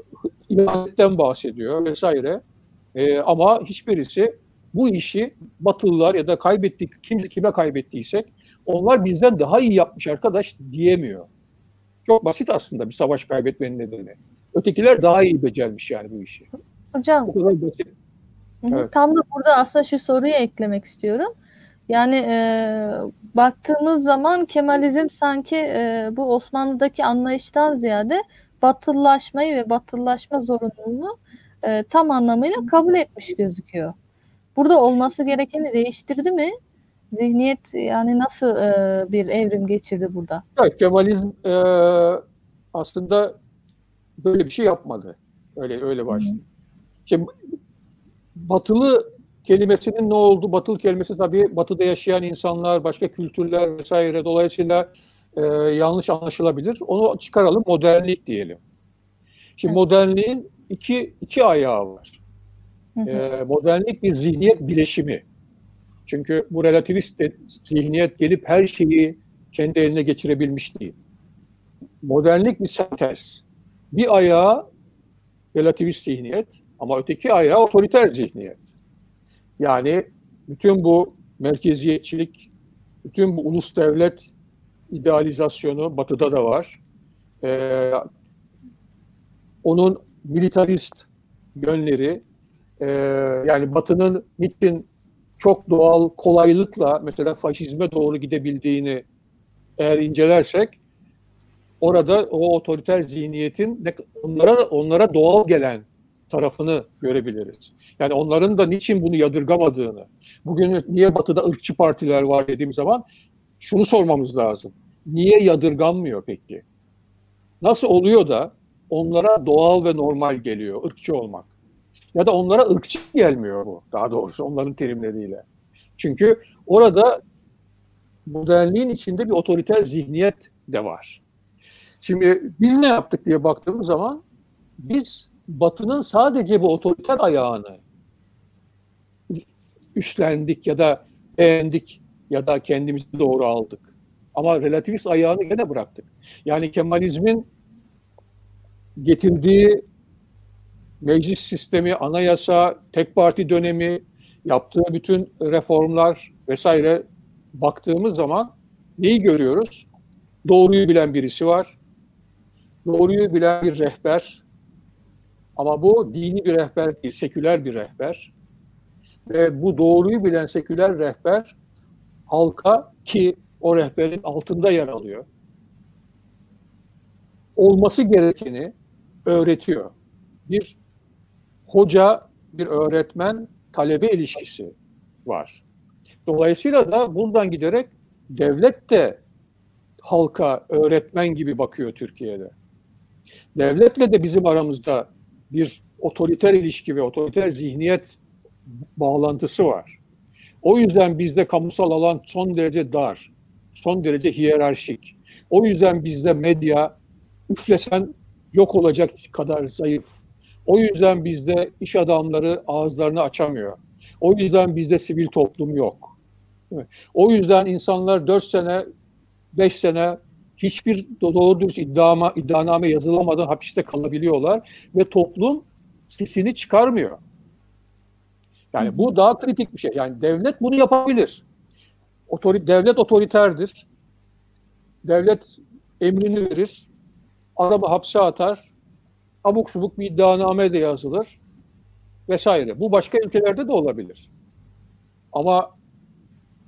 [SPEAKER 2] ihanetten bahsediyor vesaire. E, ama hiçbirisi bu işi Batılılar ya da kaybettik kim, kime kaybettiysek onlar bizden daha iyi yapmış arkadaş diyemiyor. Çok basit aslında bir savaş kaybetmenin nedeni. Ötekiler daha iyi becermiş yani bu işi.
[SPEAKER 1] Hocam. Bu kadar basit. Evet. Tam da burada aslında şu soruyu eklemek istiyorum. Yani e, baktığımız zaman Kemalizm sanki e, bu Osmanlı'daki anlayıştan ziyade batıllaşmayı ve batıllaşma zorunluluğunu e, tam anlamıyla kabul etmiş gözüküyor. Burada olması gerekeni değiştirdi mi? Zihniyet yani nasıl e, bir evrim geçirdi burada?
[SPEAKER 2] Evet, Kemalizm e, aslında böyle bir şey yapmadı. Öyle öyle başladı. Şimdi batılı kelimesinin ne oldu? Batılı kelimesi tabii batıda yaşayan insanlar, başka kültürler vesaire dolayısıyla e, yanlış anlaşılabilir. Onu çıkaralım, modernlik diyelim. Şimdi evet. modernliğin iki, iki ayağı var. E, modernlik bir zihniyet bileşimi. Çünkü bu relativist zihniyet gelip her şeyi kendi eline geçirebilmiş değil. Modernlik bir sentez. Bir ayağı relativist zihniyet ama öteki ayağı otoriter zihniyet. Yani bütün bu merkeziyetçilik, bütün bu ulus devlet idealizasyonu batıda da var. Ee, onun militarist yönleri, e, yani batının niçin çok doğal kolaylıkla mesela faşizme doğru gidebildiğini eğer incelersek orada o otoriter zihniyetin onlara onlara doğal gelen tarafını görebiliriz. Yani onların da niçin bunu yadırgamadığını, bugün niye batıda ırkçı partiler var dediğim zaman şunu sormamız lazım. Niye yadırganmıyor peki? Nasıl oluyor da onlara doğal ve normal geliyor ırkçı olmak? Ya da onlara ırkçı gelmiyor bu daha doğrusu onların terimleriyle. Çünkü orada modernliğin içinde bir otoriter zihniyet de var. Şimdi biz ne yaptık diye baktığımız zaman biz Batı'nın sadece bu otoriter ayağını üstlendik ya da beğendik ya da kendimizi doğru aldık. Ama relativist ayağını gene bıraktık. Yani Kemalizmin getirdiği meclis sistemi, anayasa, tek parti dönemi, yaptığı bütün reformlar vesaire baktığımız zaman neyi görüyoruz? Doğruyu bilen birisi var. Doğruyu bilen bir rehber. Ama bu dini bir rehber değil, seküler bir rehber. Ve bu doğruyu bilen seküler rehber halka ki o rehberin altında yer alıyor. Olması gerekeni öğretiyor. Bir hoca, bir öğretmen, talebe ilişkisi var. Dolayısıyla da buradan giderek devlet de halka öğretmen gibi bakıyor Türkiye'de. Devletle de bizim aramızda bir otoriter ilişki ve otoriter zihniyet bağlantısı var. O yüzden bizde kamusal alan son derece dar, son derece hiyerarşik. O yüzden bizde medya üflesen yok olacak kadar zayıf. O yüzden bizde iş adamları ağızlarını açamıyor. O yüzden bizde sivil toplum yok. O yüzden insanlar 4 sene, 5 sene hiçbir doğru dürüst iddiama, iddianame yazılamadan hapiste kalabiliyorlar ve toplum sesini çıkarmıyor. Yani bu daha kritik bir şey. Yani devlet bunu yapabilir. Otori, devlet otoriterdir. Devlet emrini verir. Adamı hapse atar. Abuk subuk bir iddianame de yazılır. Vesaire. Bu başka ülkelerde de olabilir. Ama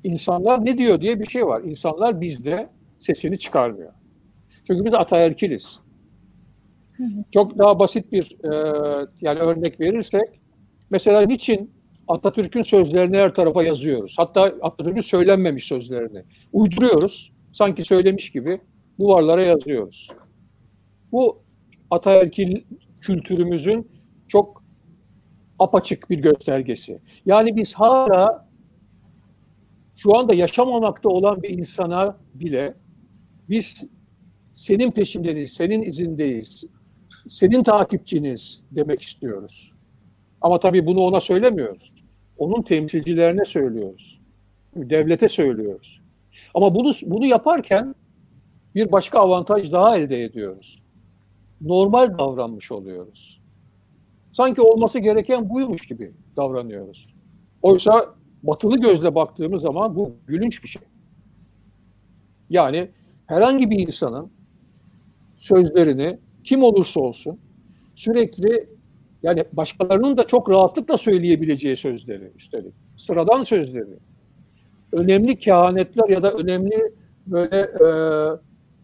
[SPEAKER 2] insanlar ne diyor diye bir şey var. İnsanlar bizde sesini çıkarmıyor. Çünkü biz ataerkiliz. Çok daha basit bir e, yani örnek verirsek mesela niçin Atatürk'ün sözlerini her tarafa yazıyoruz. Hatta Atatürk'ün söylenmemiş sözlerini uyduruyoruz. Sanki söylemiş gibi duvarlara yazıyoruz. Bu ataerkil kültürümüzün çok apaçık bir göstergesi. Yani biz hala şu anda yaşamamakta olan bir insana bile biz senin peşindeyiz, senin izindeyiz, senin takipçiniz demek istiyoruz. Ama tabii bunu ona söylemiyoruz. Onun temsilcilerine söylüyoruz. Devlete söylüyoruz. Ama bunu bunu yaparken bir başka avantaj daha elde ediyoruz. Normal davranmış oluyoruz. Sanki olması gereken buymuş gibi davranıyoruz. Oysa batılı gözle baktığımız zaman bu gülünç bir şey. Yani herhangi bir insanın sözlerini kim olursa olsun sürekli yani başkalarının da çok rahatlıkla söyleyebileceği sözleri üstelik. Sıradan sözleri. Önemli kehanetler ya da önemli böyle e,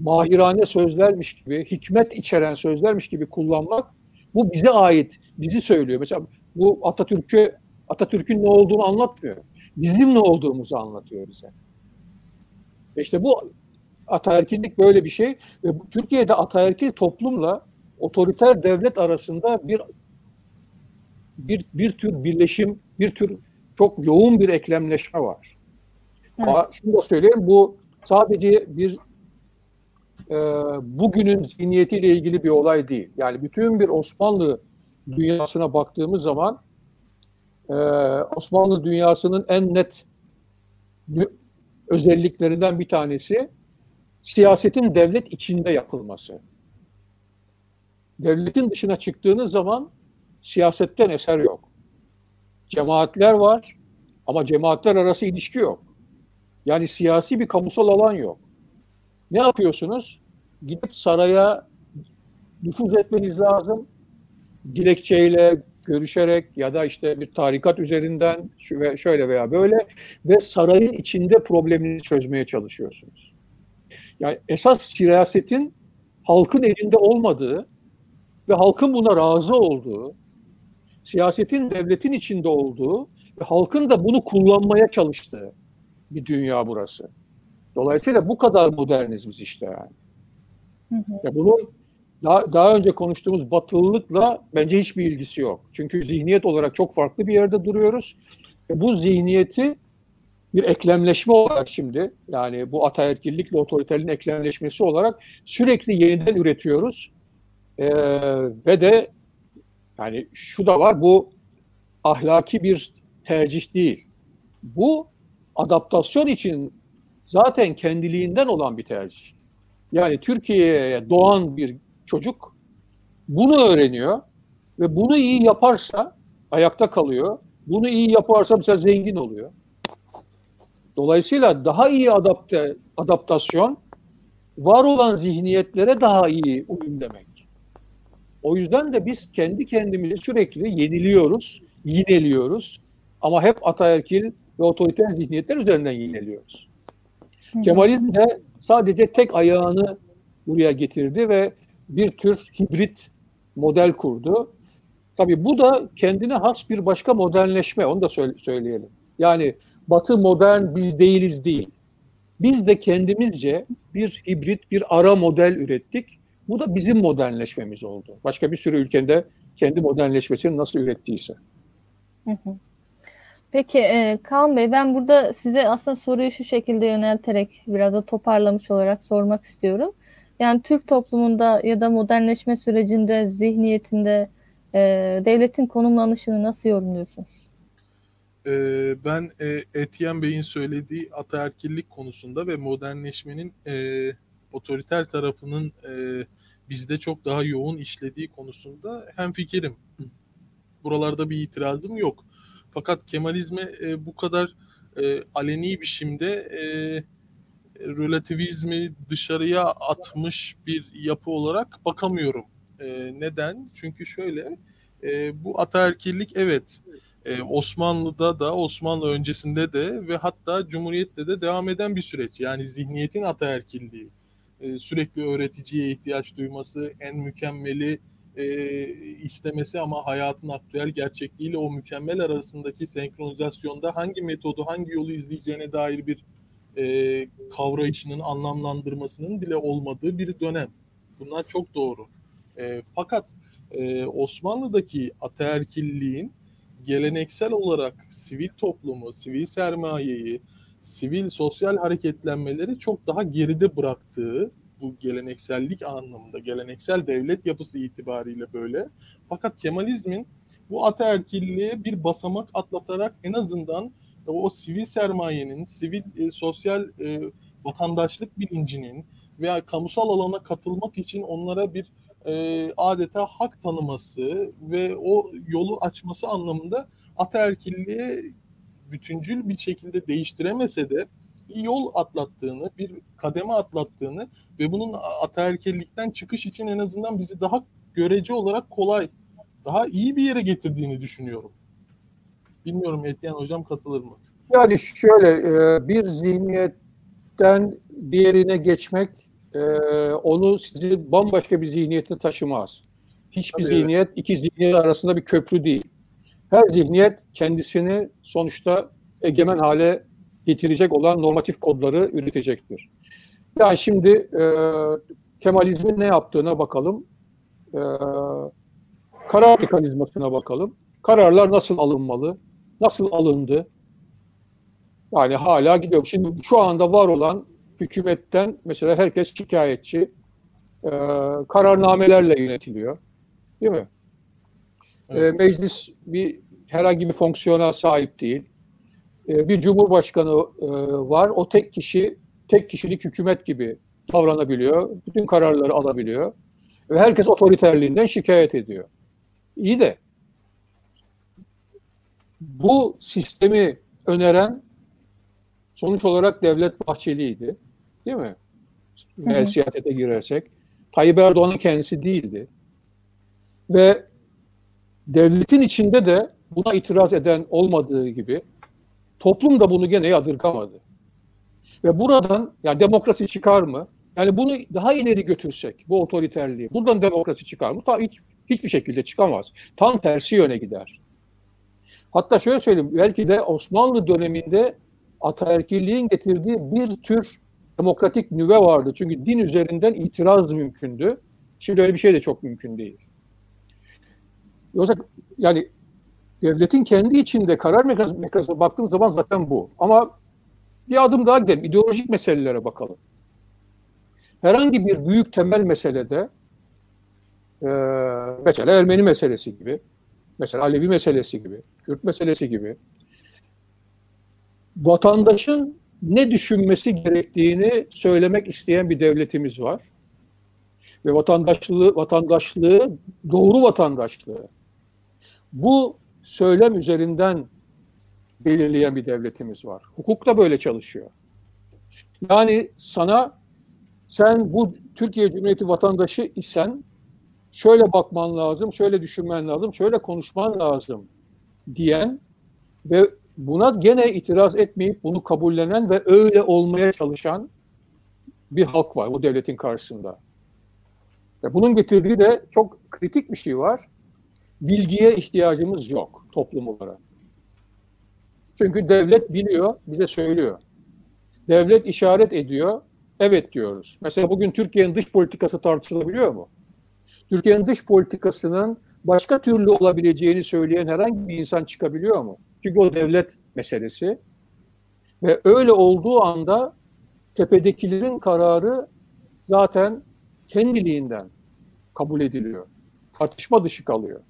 [SPEAKER 2] mahirane sözlermiş gibi, hikmet içeren sözlermiş gibi kullanmak bu bize ait, bizi söylüyor. Mesela bu Atatürk'ü Atatürk'ün ne olduğunu anlatmıyor. Bizim ne olduğumuzu anlatıyor bize. İşte bu ataerkillik böyle bir şey ve Türkiye'de ataerkil toplumla otoriter devlet arasında bir bir bir tür birleşim, bir tür çok yoğun bir eklemleşme var. Evet. Ama şunu da söyleyeyim, bu sadece bir e, bugünün zihniyetiyle ilgili bir olay değil. Yani bütün bir Osmanlı dünyasına baktığımız zaman e, Osmanlı dünyasının en net özelliklerinden bir tanesi siyasetin devlet içinde yapılması. Devletin dışına çıktığınız zaman siyasetten eser yok. Cemaatler var ama cemaatler arası ilişki yok. Yani siyasi bir kamusal alan yok. Ne yapıyorsunuz? Gidip saraya nüfuz etmeniz lazım. Dilekçeyle görüşerek ya da işte bir tarikat üzerinden şöyle veya böyle ve sarayın içinde problemini çözmeye çalışıyorsunuz. Yani esas siyasetin halkın elinde olmadığı ve halkın buna razı olduğu, siyasetin devletin içinde olduğu ve halkın da bunu kullanmaya çalıştığı bir dünya burası. Dolayısıyla bu kadar moderniz biz işte yani. Hı hı. Bunun daha, daha önce konuştuğumuz batılılıkla bence hiçbir ilgisi yok. Çünkü zihniyet olarak çok farklı bir yerde duruyoruz. Ve bu zihniyeti bir eklemleşme olarak şimdi yani bu ataerkillikle otoriterliğin eklemleşmesi olarak sürekli yeniden üretiyoruz. Ee, ve de yani şu da var bu ahlaki bir tercih değil. Bu adaptasyon için zaten kendiliğinden olan bir tercih. Yani Türkiye'ye doğan bir çocuk bunu öğreniyor ve bunu iyi yaparsa ayakta kalıyor. Bunu iyi yaparsa mesela zengin oluyor. Dolayısıyla daha iyi adapte, adaptasyon var olan zihniyetlere daha iyi uyum demek. O yüzden de biz kendi kendimizi sürekli yeniliyoruz, yineliyoruz. Ama hep ataerkil ve otoriter zihniyetler üzerinden yineliyoruz. Kemalizm de sadece tek ayağını buraya getirdi ve bir tür hibrit model kurdu. Tabii bu da kendine has bir başka modernleşme, onu da söyleyelim. Yani Batı modern biz değiliz değil. Biz de kendimizce bir hibrit, bir ara model ürettik. Bu da bizim modernleşmemiz oldu. Başka bir sürü ülkede kendi modernleşmesini nasıl ürettiyse.
[SPEAKER 1] Peki e, Kaan Bey ben burada size aslında soruyu şu şekilde yönelterek biraz da toparlamış olarak sormak istiyorum. Yani Türk toplumunda ya da modernleşme sürecinde, zihniyetinde e, devletin konumlanışını nasıl yorumluyorsunuz?
[SPEAKER 3] Ee, ben e, Etienne Bey'in söylediği ataerkillik konusunda ve modernleşmenin e, otoriter tarafının e, bizde çok daha yoğun işlediği konusunda hem fikrim. Buralarda bir itirazım yok. Fakat Kemalizme e, bu kadar e, aleni biçimde e, relativizmi dışarıya atmış bir yapı olarak bakamıyorum. E, neden? Çünkü şöyle, e, bu ataerkillik evet e, Osmanlı'da da, Osmanlı öncesinde de ve hatta Cumhuriyet'te de devam eden bir süreç. Yani zihniyetin ataerkilliği, e, sürekli öğreticiye ihtiyaç duyması, en mükemmeli e, istemesi ama hayatın aktüel gerçekliğiyle o mükemmel arasındaki senkronizasyonda hangi metodu, hangi yolu izleyeceğine dair bir e, kavrayışının, anlamlandırmasının bile olmadığı bir dönem. Bunlar çok doğru. E, fakat e, Osmanlı'daki ataerkilliğin geleneksel olarak sivil toplumu, sivil sermayeyi, sivil sosyal hareketlenmeleri çok daha geride bıraktığı bu geleneksellik anlamında, geleneksel devlet yapısı itibariyle böyle. Fakat Kemalizmin bu ataerkilliğe bir basamak atlatarak en azından o sivil sermayenin, sivil e, sosyal e, vatandaşlık bilincinin veya kamusal alana katılmak için onlara bir e, adeta hak tanıması ve o yolu açması anlamında ataerkilliğe bütüncül bir şekilde değiştiremese de bir yol atlattığını, bir kademe atlattığını ve bunun ataerkillikten çıkış için en azından bizi daha görece olarak kolay, daha iyi bir yere getirdiğini düşünüyorum. Bilmiyorum Etiyen Hocam katılır mı?
[SPEAKER 2] Yani şöyle e, bir zihniyetten diğerine geçmek e, onu sizi bambaşka bir zihniyete taşımaz. Hiçbir Tabii zihniyet evet. iki zihniyet arasında bir köprü değil. Her zihniyet kendisini sonuçta egemen hale getirecek olan normatif kodları üretecektir. Yani şimdi e, Kemalizmin ne yaptığına bakalım. E, karar mekanizmasına bakalım. Kararlar nasıl alınmalı? Nasıl alındı? Yani hala gidiyor. Şimdi şu anda var olan hükümetten mesela herkes şikayetçi. E, kararnamelerle yönetiliyor. Değil mi? E, evet. E, meclis bir herhangi bir fonksiyona sahip değil. E, bir cumhurbaşkanı e, var. O tek kişi, tek kişilik hükümet gibi davranabiliyor. Bütün kararları alabiliyor. Ve herkes otoriterliğinden şikayet ediyor. İyi de bu sistemi öneren sonuç olarak Devlet Bahçeli'ydi. Değil mi? Eğer siyasete girersek. Tayyip Erdoğan'ın kendisi değildi. Ve devletin içinde de buna itiraz eden olmadığı gibi toplum da bunu gene yadırgamadı. Ve buradan yani demokrasi çıkar mı? Yani bunu daha ileri götürsek, bu otoriterliği, buradan demokrasi çıkar mı? Ta hiç, hiçbir şekilde çıkamaz. Tam tersi yöne gider. Hatta şöyle söyleyeyim, belki de Osmanlı döneminde ataerkilliğin getirdiği bir tür demokratik nüve vardı. Çünkü din üzerinden itiraz mümkündü. Şimdi öyle bir şey de çok mümkün değil. Yoksa yani devletin kendi içinde karar mekanizmasına baktığımız zaman zaten bu. Ama bir adım daha gidelim. İdeolojik meselelere bakalım. Herhangi bir büyük temel meselede e, mesela Ermeni meselesi gibi, mesela Alevi meselesi gibi, Kürt meselesi gibi vatandaşın ne düşünmesi gerektiğini söylemek isteyen bir devletimiz var. Ve vatandaşlığı, vatandaşlığı, doğru vatandaşlığı bu söylem üzerinden belirleyen bir devletimiz var. Hukuk da böyle çalışıyor. Yani sana sen bu Türkiye Cumhuriyeti vatandaşı isen şöyle bakman lazım, şöyle düşünmen lazım, şöyle konuşman lazım diyen ve buna gene itiraz etmeyip bunu kabullenen ve öyle olmaya çalışan bir halk var bu devletin karşısında. Bunun getirdiği de çok kritik bir şey var. Bilgiye ihtiyacımız yok toplum olarak. Çünkü devlet biliyor, bize söylüyor. Devlet işaret ediyor, evet diyoruz. Mesela bugün Türkiye'nin dış politikası tartışılabiliyor mu? Türkiye'nin dış politikasının başka türlü olabileceğini söyleyen herhangi bir insan çıkabiliyor mu? Çünkü o devlet meselesi. Ve öyle olduğu anda tepedekilerin kararı zaten kendiliğinden kabul ediliyor. Tartışma dışı kalıyor.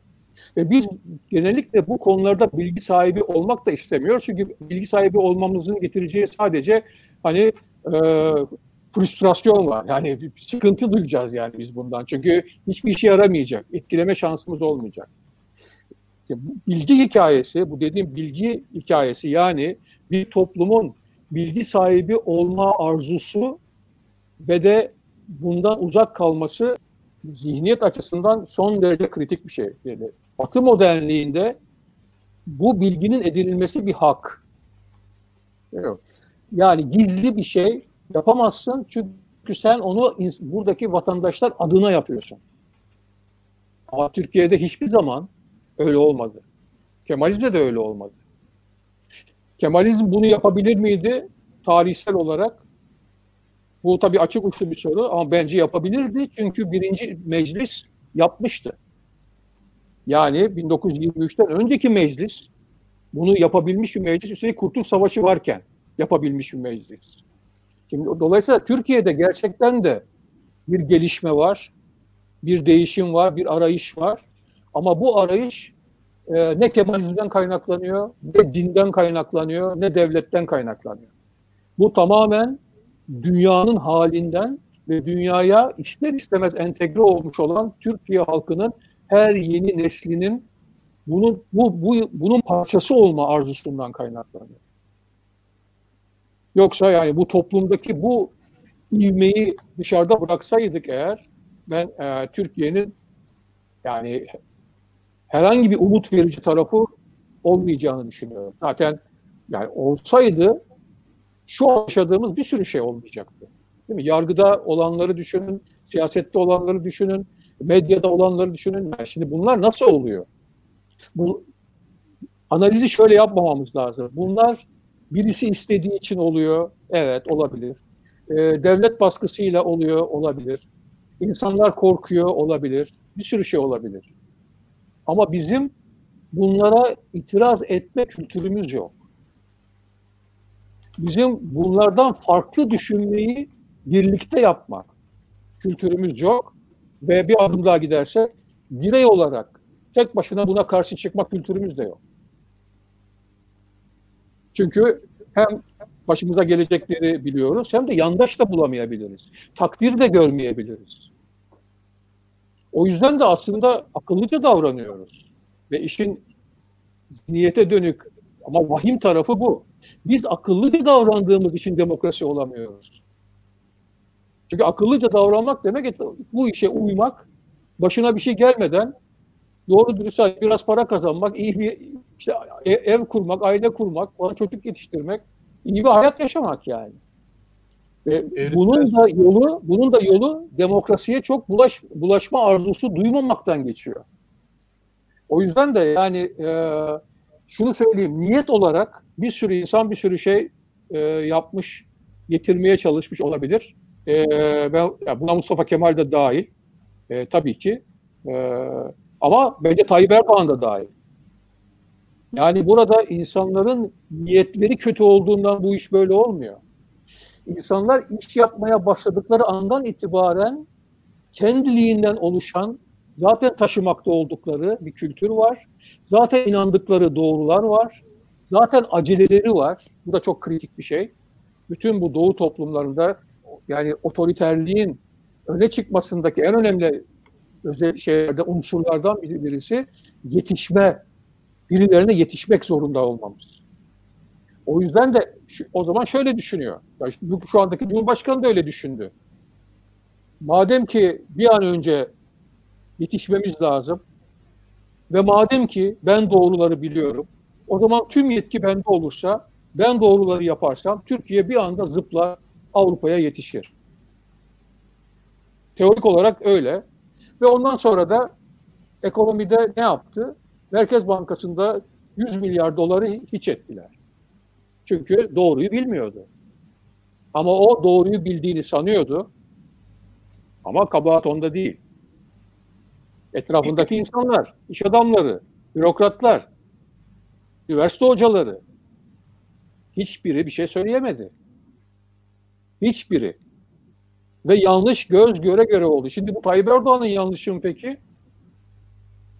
[SPEAKER 2] Ve biz genellikle bu konularda bilgi sahibi olmak da istemiyoruz. Çünkü bilgi sahibi olmamızın getireceği sadece hani e, frustrasyon var. Yani sıkıntı duyacağız yani biz bundan. Çünkü hiçbir işe yaramayacak. Etkileme şansımız olmayacak. Bilgi hikayesi, bu dediğim bilgi hikayesi yani bir toplumun bilgi sahibi olma arzusu ve de bundan uzak kalması zihniyet açısından son derece kritik bir şey. Yani Batı modernliğinde bu bilginin edinilmesi bir hak. Yani gizli bir şey yapamazsın çünkü sen onu buradaki vatandaşlar adına yapıyorsun. Ama Türkiye'de hiçbir zaman öyle olmadı. Kemalizm'de de öyle olmadı. Kemalizm bunu yapabilir miydi tarihsel olarak? Bu tabii açık uçlu bir soru ama bence yapabilirdi çünkü birinci meclis yapmıştı. Yani 1923'ten önceki meclis bunu yapabilmiş bir meclis üstelik Kurtuluş Savaşı varken yapabilmiş bir meclis. Şimdi dolayısıyla Türkiye'de gerçekten de bir gelişme var, bir değişim var, bir arayış var. Ama bu arayış e, ne Kemalizmden kaynaklanıyor, ne dinden kaynaklanıyor, ne devletten kaynaklanıyor. Bu tamamen dünyanın halinden ve dünyaya ister istemez entegre olmuş olan Türkiye halkının her yeni neslinin bunun bu, bu bunun parçası olma arzusundan kaynaklanıyor. Yoksa yani bu toplumdaki bu ivmeyi dışarıda bıraksaydık eğer ben e, Türkiye'nin yani herhangi bir umut verici tarafı olmayacağını düşünüyorum. Zaten yani olsaydı şu yaşadığımız bir sürü şey olmayacaktı. Değil mi? Yargıda olanları düşünün, siyasette olanları düşünün, medyada olanları düşünün. Yani şimdi bunlar nasıl oluyor? Bu analizi şöyle yapmamamız lazım. Bunlar birisi istediği için oluyor. Evet olabilir. Ee, devlet baskısıyla oluyor olabilir. İnsanlar korkuyor olabilir. Bir sürü şey olabilir. Ama bizim bunlara itiraz etme kültürümüz yok. Bizim bunlardan farklı düşünmeyi birlikte yapmak kültürümüz yok ve bir adım daha gidersek birey olarak tek başına buna karşı çıkmak kültürümüz de yok. Çünkü hem başımıza gelecekleri biliyoruz hem de yandaş da bulamayabiliriz. Takdir de görmeyebiliriz. O yüzden de aslında akıllıca davranıyoruz. Ve işin niyete dönük ama vahim tarafı bu. Biz akıllıca davrandığımız için demokrasi olamıyoruz. Çünkü akıllıca davranmak demek bu işe uymak, başına bir şey gelmeden doğru dürüst biraz para kazanmak, iyi bir işte ev kurmak, aile kurmak, ona çocuk yetiştirmek, iyi bir hayat yaşamak yani. Ve bunun da yolu bunun da yolu demokrasiye çok bulaş, bulaşma arzusu duymamaktan geçiyor. O yüzden de yani e, şunu söyleyeyim niyet olarak bir sürü insan bir sürü şey e, yapmış, getirmeye çalışmış olabilir. E, ben ya buna Mustafa Kemal de dahil. E, tabii ki. E, ama bence Tayyip Erdoğan da dahil. Yani burada insanların niyetleri kötü olduğundan bu iş böyle olmuyor. İnsanlar iş yapmaya başladıkları andan itibaren kendiliğinden oluşan, zaten taşımakta oldukları bir kültür var. Zaten inandıkları doğrular var. Zaten aceleleri var. Bu da çok kritik bir şey. Bütün bu doğu toplumlarında yani otoriterliğin öne çıkmasındaki en önemli özel şeylerde unsurlardan biri- birisi yetişme, birilerine yetişmek zorunda olmamız. O yüzden de şu- o zaman şöyle düşünüyor. Ya şu, şu andaki Cumhurbaşkanı da öyle düşündü. Madem ki bir an önce yetişmemiz lazım ve madem ki ben doğruları biliyorum, o zaman tüm yetki bende olursa, ben doğruları yaparsam Türkiye bir anda zıpla Avrupa'ya yetişir. Teorik olarak öyle. Ve ondan sonra da ekonomide ne yaptı? Merkez Bankası'nda 100 milyar doları hiç ettiler. Çünkü doğruyu bilmiyordu. Ama o doğruyu bildiğini sanıyordu. Ama kabahat onda değil. Etrafındaki insanlar, iş adamları, bürokratlar, üniversite hocaları hiçbiri bir şey söyleyemedi. Hiçbiri. Ve yanlış göz göre göre oldu. Şimdi bu Tayyip Erdoğan'ın yanlışı mı peki?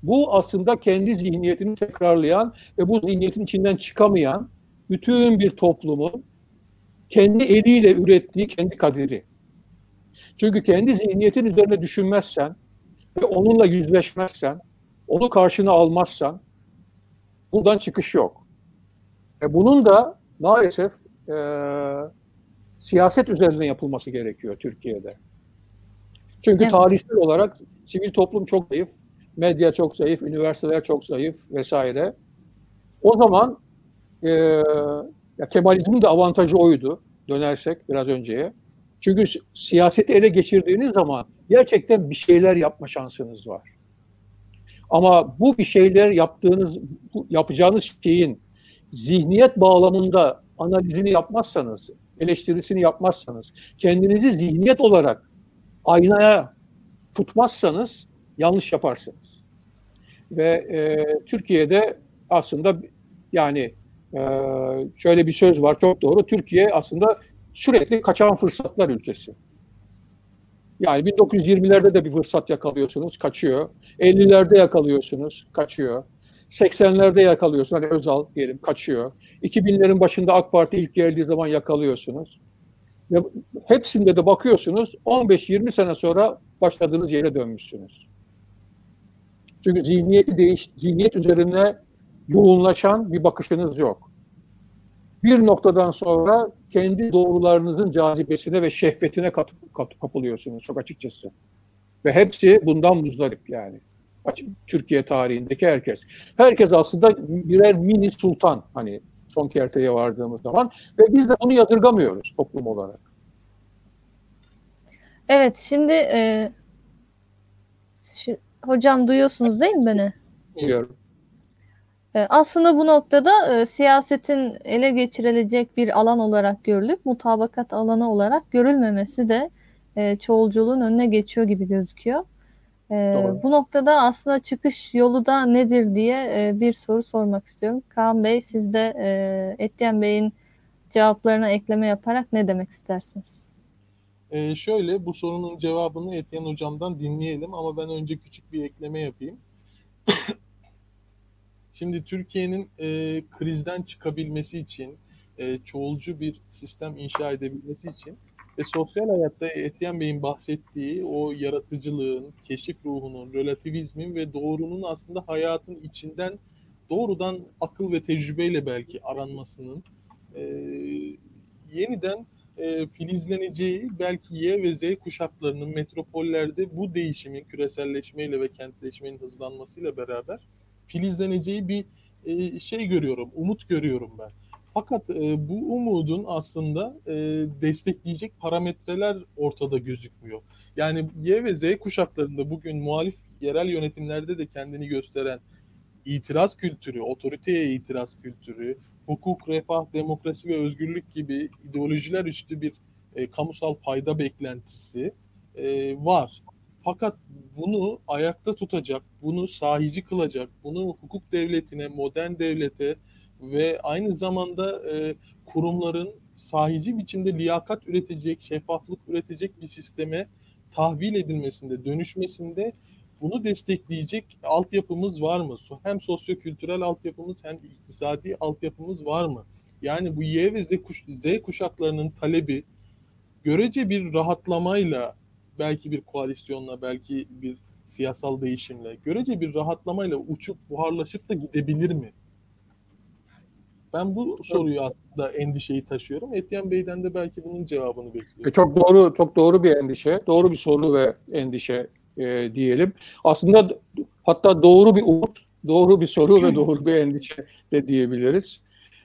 [SPEAKER 2] Bu aslında kendi zihniyetini tekrarlayan ve bu zihniyetin içinden çıkamayan bütün bir toplumun kendi eliyle ürettiği kendi kaderi. Çünkü kendi zihniyetin üzerine düşünmezsen ve onunla yüzleşmezsen, onu karşına almazsan buradan çıkış yok. E bunun da maalesef e, siyaset üzerinden yapılması gerekiyor Türkiye'de. Çünkü
[SPEAKER 1] Evet.
[SPEAKER 2] tarihsel olarak sivil toplum çok zayıf, medya çok zayıf, üniversiteler çok zayıf vesaire. O zaman e, ya Kemalizmin de avantajı oydu dönersek biraz önceye. Çünkü si- siyaseti ele geçirdiğiniz zaman gerçekten bir şeyler yapma şansınız var. Ama bu bir şeyler yaptığınız, yapacağınız şeyin zihniyet bağlamında analizini yapmazsanız, eleştirisini yapmazsanız, kendinizi zihniyet olarak aynaya tutmazsanız yanlış yaparsınız. Ve e, Türkiye'de aslında yani e, şöyle bir söz var çok doğru. Türkiye aslında sürekli kaçan fırsatlar ülkesi. Yani 1920'lerde de bir fırsat yakalıyorsunuz, kaçıyor. 50'lerde yakalıyorsunuz, kaçıyor. 80'lerde yakalıyorsunuz, hani Özal diyelim, kaçıyor. 2000'lerin başında AK Parti ilk geldiği zaman yakalıyorsunuz. Ve hepsinde de bakıyorsunuz 15-20 sene sonra başladığınız yere dönmüşsünüz. Çünkü zihniyeti değiş, zihniyet üzerine yoğunlaşan bir bakışınız yok. Bir noktadan sonra kendi doğrularınızın cazibesine ve şehvetine kat, kat- kapılıyorsunuz çok açıkçası. Ve hepsi bundan muzdarip yani. Türkiye tarihindeki herkes. Herkes aslında birer mini sultan hani son kerteye vardığımız zaman ve biz de bunu yadırgamıyoruz toplum olarak.
[SPEAKER 1] Evet, şimdi e, şi- hocam duyuyorsunuz değil mi beni?
[SPEAKER 2] Biliyorum.
[SPEAKER 1] E, Aslında bu noktada e, siyasetin ele geçirilecek bir alan olarak görülüp mutabakat alanı olarak görülmemesi de e, çoğulculuğun önüne geçiyor gibi gözüküyor. E,
[SPEAKER 2] Doğru.
[SPEAKER 1] bu noktada aslında çıkış yolu da nedir diye e, bir soru sormak istiyorum. Kaan Bey, siz de e, Etyen Bey'in cevaplarına ekleme yaparak ne demek istersiniz?
[SPEAKER 3] Ee, şöyle bu sorunun cevabını Etyen Hocam'dan dinleyelim ama ben önce küçük bir ekleme yapayım. Şimdi Türkiye'nin e, krizden çıkabilmesi için, e, çoğulcu bir sistem inşa edebilmesi için ve sosyal hayatta Etyen Bey'in bahsettiği o yaratıcılığın, keşif ruhunun, relativizmin ve doğrunun aslında hayatın içinden doğrudan akıl ve tecrübeyle belki aranmasının e, yeniden e, filizleneceği belki Y ve Z kuşaklarının metropollerde bu değişimin küreselleşmeyle ve kentleşmenin hızlanmasıyla beraber filizleneceği bir e, şey görüyorum, umut görüyorum ben. Fakat e, bu umudun aslında e, destekleyecek parametreler ortada gözükmüyor. Yani Y ve Z kuşaklarında bugün muhalif yerel yönetimlerde de kendini gösteren itiraz kültürü, otoriteye itiraz kültürü, hukuk, refah, demokrasi ve özgürlük gibi ideolojiler üstü bir e, kamusal payda beklentisi e, var. Fakat bunu ayakta tutacak, bunu sahici kılacak, bunu hukuk devletine, modern devlete ve aynı zamanda e, kurumların sahici biçimde liyakat üretecek, şeffaflık üretecek bir sisteme tahvil edilmesinde, dönüşmesinde bunu destekleyecek altyapımız var mı? Hem sosyokültürel altyapımız hem iktisadi altyapımız var mı? Yani bu Y ve Z, kuş, Z kuşaklarının talebi görece bir rahatlamayla belki bir koalisyonla belki bir siyasal değişimle görece bir rahatlamayla uçup buharlaşıp da gidebilir mi? Ben bu soruyu aslında endişeyi taşıyorum. Etyen Bey'den de belki bunun cevabını bekliyorum.
[SPEAKER 2] E çok doğru, çok doğru bir endişe, doğru bir soru ve endişe e, diyelim. Aslında hatta doğru bir umut, doğru bir soru ve doğru bir endişe de diyebiliriz.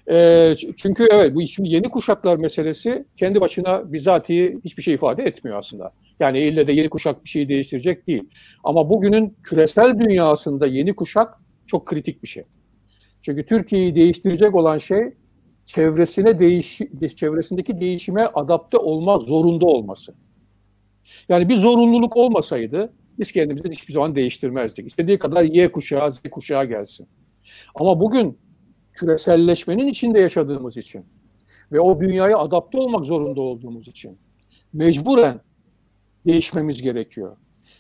[SPEAKER 2] E, çünkü evet bu şimdi yeni kuşaklar meselesi kendi başına bizatihi hiçbir şey ifade etmiyor aslında. Yani ille de yeni kuşak bir şeyi değiştirecek değil. Ama bugünün küresel dünyasında yeni kuşak çok kritik bir şey. Çünkü Türkiye'yi değiştirecek olan şey çevresine değiş çevresindeki değişime adapte olma zorunda olması. Yani bir zorunluluk olmasaydı biz kendimizi hiçbir zaman değiştirmezdik. İstediği kadar Y kuşağı, Z kuşağı gelsin. Ama bugün küreselleşmenin içinde yaşadığımız için ve o dünyaya adapte olmak zorunda olduğumuz için mecburen değişmemiz gerekiyor.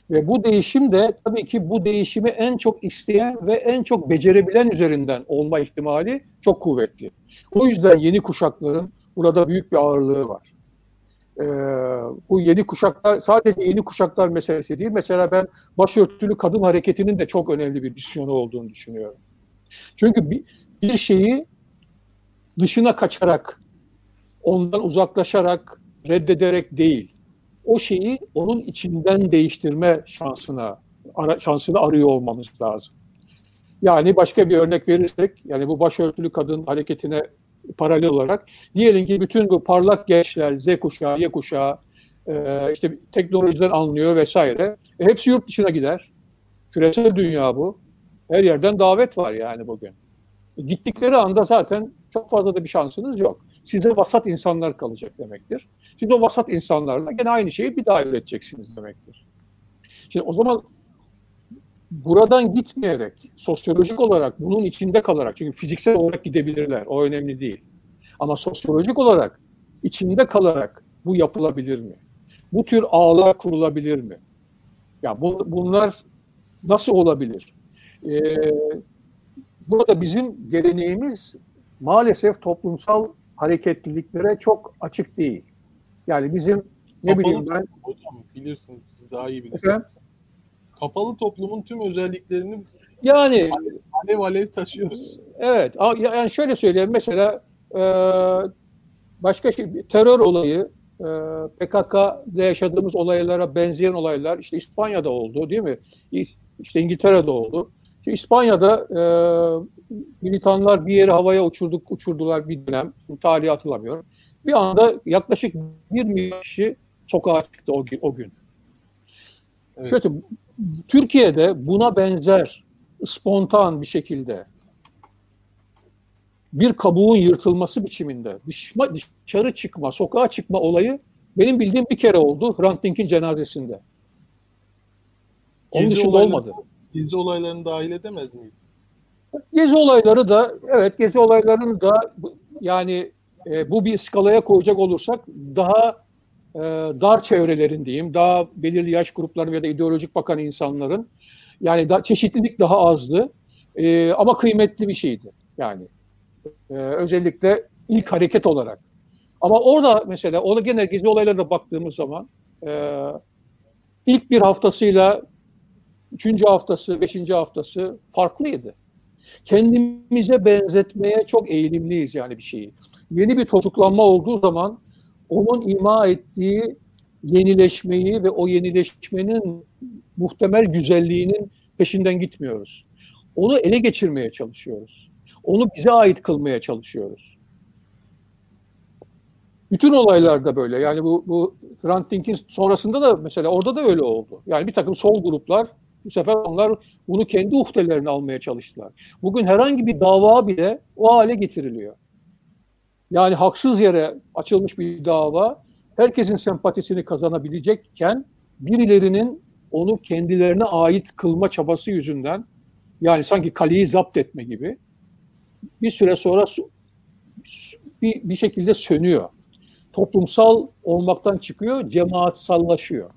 [SPEAKER 2] Ve bu değişim de tabii ki bu değişimi en çok isteyen ve en çok becerebilen üzerinden olma ihtimali çok kuvvetli. O yüzden yeni kuşakların burada büyük bir ağırlığı var. Ee, bu yeni kuşaklar sadece yeni kuşaklar meselesi değil. Mesela ben başörtülü kadın hareketinin de çok önemli bir misyonu olduğunu düşünüyorum. Çünkü bir, bir şeyi dışına kaçarak, ondan uzaklaşarak, reddederek değil, o şeyi onun içinden değiştirme şansına ara, şansını arıyor olmamız lazım. Yani başka bir örnek verirsek, yani bu başörtülü kadın hareketine paralel olarak diyelim ki bütün bu parlak gençler, Z kuşağı, Y kuşağı e, işte teknolojiden anlıyor vesaire. E, hepsi yurt dışına gider. Küresel dünya bu. Her yerden davet var yani bugün. E, gittikleri anda zaten çok fazla da bir şansınız yok. Size vasat insanlar kalacak demektir. Siz o vasat insanlarla gene aynı şeyi bir daha üreteceksiniz demektir. Şimdi o zaman buradan gitmeyerek, sosyolojik olarak bunun içinde kalarak, çünkü fiziksel olarak gidebilirler, o önemli değil. Ama sosyolojik olarak içinde kalarak bu yapılabilir mi? Bu tür ağlar kurulabilir mi? Ya bu, bunlar nasıl olabilir? Ee, burada bizim geleneğimiz maalesef toplumsal hareketliliklere çok açık değil. Yani bizim ne Kapalı bileyim ben...
[SPEAKER 3] Hocam bilirsiniz, siz daha iyi bilirsiniz. Efendim? kapalı toplumun tüm özelliklerini
[SPEAKER 2] yani
[SPEAKER 3] alev alev taşıyoruz.
[SPEAKER 2] Evet. Yani şöyle söyleyeyim mesela e, başka şey terör olayı e, PKK'da yaşadığımız olaylara benzeyen olaylar işte İspanya'da oldu değil mi? İşte İngiltere'de oldu. İşte İspanya'da e, militanlar bir yeri havaya uçurduk, uçurdular bir dönem. Şimdi tarihi hatırlamıyorum. Bir anda yaklaşık bir milyon kişi sokağa çıktı o, o gün. Evet. Şöyle Türkiye'de buna benzer spontan bir şekilde bir kabuğun yırtılması biçiminde dışarı çıkma, sokağa çıkma olayı benim bildiğim bir kere oldu Hrant Dink'in cenazesinde. Onun gezi dışında olmadı.
[SPEAKER 3] Gezi olaylarını dahil edemez miyiz?
[SPEAKER 2] Gezi olayları da evet gezi olaylarını da yani e, bu bir skalaya koyacak olursak daha e, dar çevrelerin diyeyim, daha belirli yaş grupları ya da ideolojik bakan insanların yani da, çeşitlilik daha azdı e, ama kıymetli bir şeydi yani e, özellikle ilk hareket olarak. Ama orada mesela ona gene gizli olaylara baktığımız zaman e, ilk bir haftasıyla üçüncü haftası, beşinci haftası farklıydı. Kendimize benzetmeye çok eğilimliyiz yani bir şeyi. Yeni bir çocuklanma olduğu zaman onun ima ettiği yenileşmeyi ve o yenileşmenin muhtemel güzelliğinin peşinden gitmiyoruz. Onu ele geçirmeye çalışıyoruz. Onu bize ait kılmaya çalışıyoruz. Bütün olaylarda böyle. Yani bu, bu Hrant Dink'in sonrasında da mesela orada da öyle oldu. Yani bir takım sol gruplar bu sefer onlar bunu kendi uhdelerine almaya çalıştılar. Bugün herhangi bir dava bile o hale getiriliyor. Yani haksız yere açılmış bir dava herkesin sempatisini kazanabilecekken birilerinin onu kendilerine ait kılma çabası yüzünden yani sanki kaleyi zapt etme gibi bir süre sonra bir, bir şekilde sönüyor. Toplumsal olmaktan çıkıyor, cemaatsallaşıyor.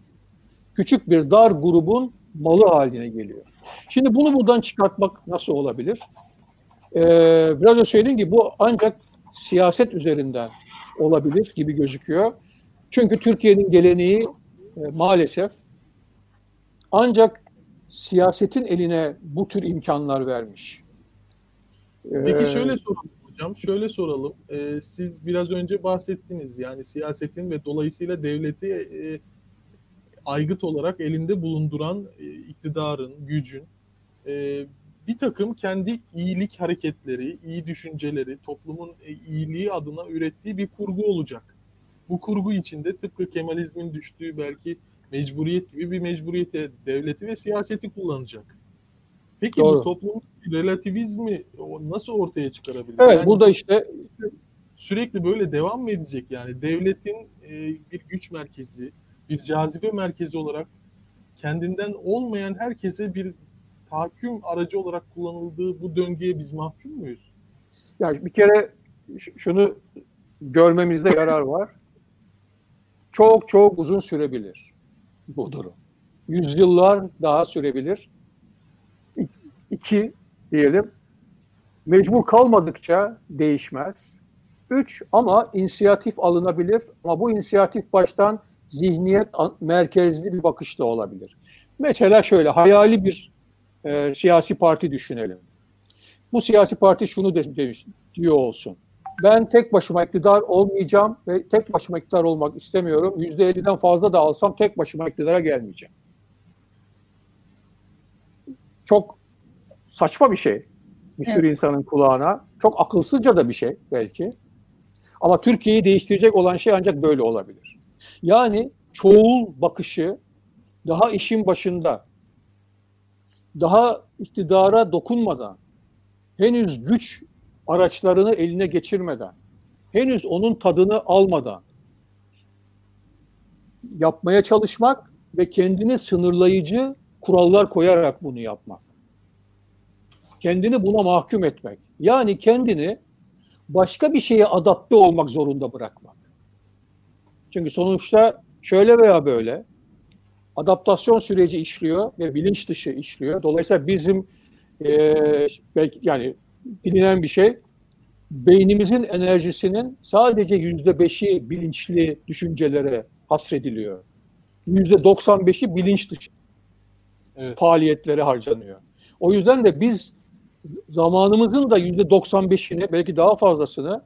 [SPEAKER 2] Küçük bir dar grubun malı haline geliyor. Şimdi bunu buradan çıkartmak nasıl olabilir? Ee, biraz önce söylediğim gibi bu ancak siyaset üzerinden olabilir gibi gözüküyor. Çünkü Türkiye'nin geleneği e, maalesef ancak siyasetin eline bu tür imkanlar vermiş.
[SPEAKER 3] Peki ee, şöyle soralım hocam, şöyle soralım. Ee, siz biraz önce bahsettiniz yani siyasetin ve dolayısıyla devleti e, aygıt olarak elinde bulunduran e, iktidarın, gücün e, bir takım kendi iyilik hareketleri, iyi düşünceleri, toplumun e, iyiliği adına ürettiği bir kurgu olacak. Bu kurgu içinde tıpkı Kemalizmin düştüğü belki mecburiyet gibi bir mecburiyete devleti ve siyaseti kullanacak. Peki Doğru. bu toplum relativizmi nasıl ortaya çıkarabilir?
[SPEAKER 2] Evet yani burada işte
[SPEAKER 3] sürekli böyle devam mı edecek yani devletin e, bir güç merkezi, bir cazibe merkezi olarak kendinden olmayan herkese bir tahakküm aracı olarak kullanıldığı bu döngüye biz mahkum muyuz?
[SPEAKER 2] Yani bir kere şunu görmemizde yarar var. Çok çok uzun sürebilir bu durum. Yüzyıllar daha sürebilir. İki diyelim. Mecbur kalmadıkça değişmez. Üç ama inisiyatif alınabilir ama bu inisiyatif baştan zihniyet merkezli bir bakışla olabilir. Mesela şöyle hayali bir e, siyasi parti düşünelim. Bu siyasi parti şunu demiş, diyor olsun. Ben tek başıma iktidar olmayacağım ve tek başıma iktidar olmak istemiyorum. Yüzde elliden fazla da alsam tek başıma iktidara gelmeyeceğim. Çok saçma bir şey. Bir sürü evet. insanın kulağına. Çok akılsızca da bir şey belki. Ama Türkiye'yi değiştirecek olan şey ancak böyle olabilir. Yani çoğul bakışı daha işin başında, daha iktidara dokunmadan, henüz güç araçlarını eline geçirmeden, henüz onun tadını almadan yapmaya çalışmak ve kendini sınırlayıcı kurallar koyarak bunu yapmak. Kendini buna mahkum etmek. Yani kendini başka bir şeye adapte olmak zorunda bırakmak. Çünkü sonuçta şöyle veya böyle adaptasyon süreci işliyor ve bilinç dışı işliyor. Dolayısıyla bizim e, belki yani bilinen bir şey beynimizin enerjisinin sadece yüzde beşi bilinçli düşüncelere hasrediliyor. Yüzde 95'i bilinç dışı evet. faaliyetlere harcanıyor. O yüzden de biz zamanımızın da yüzde 95'ini belki daha fazlasını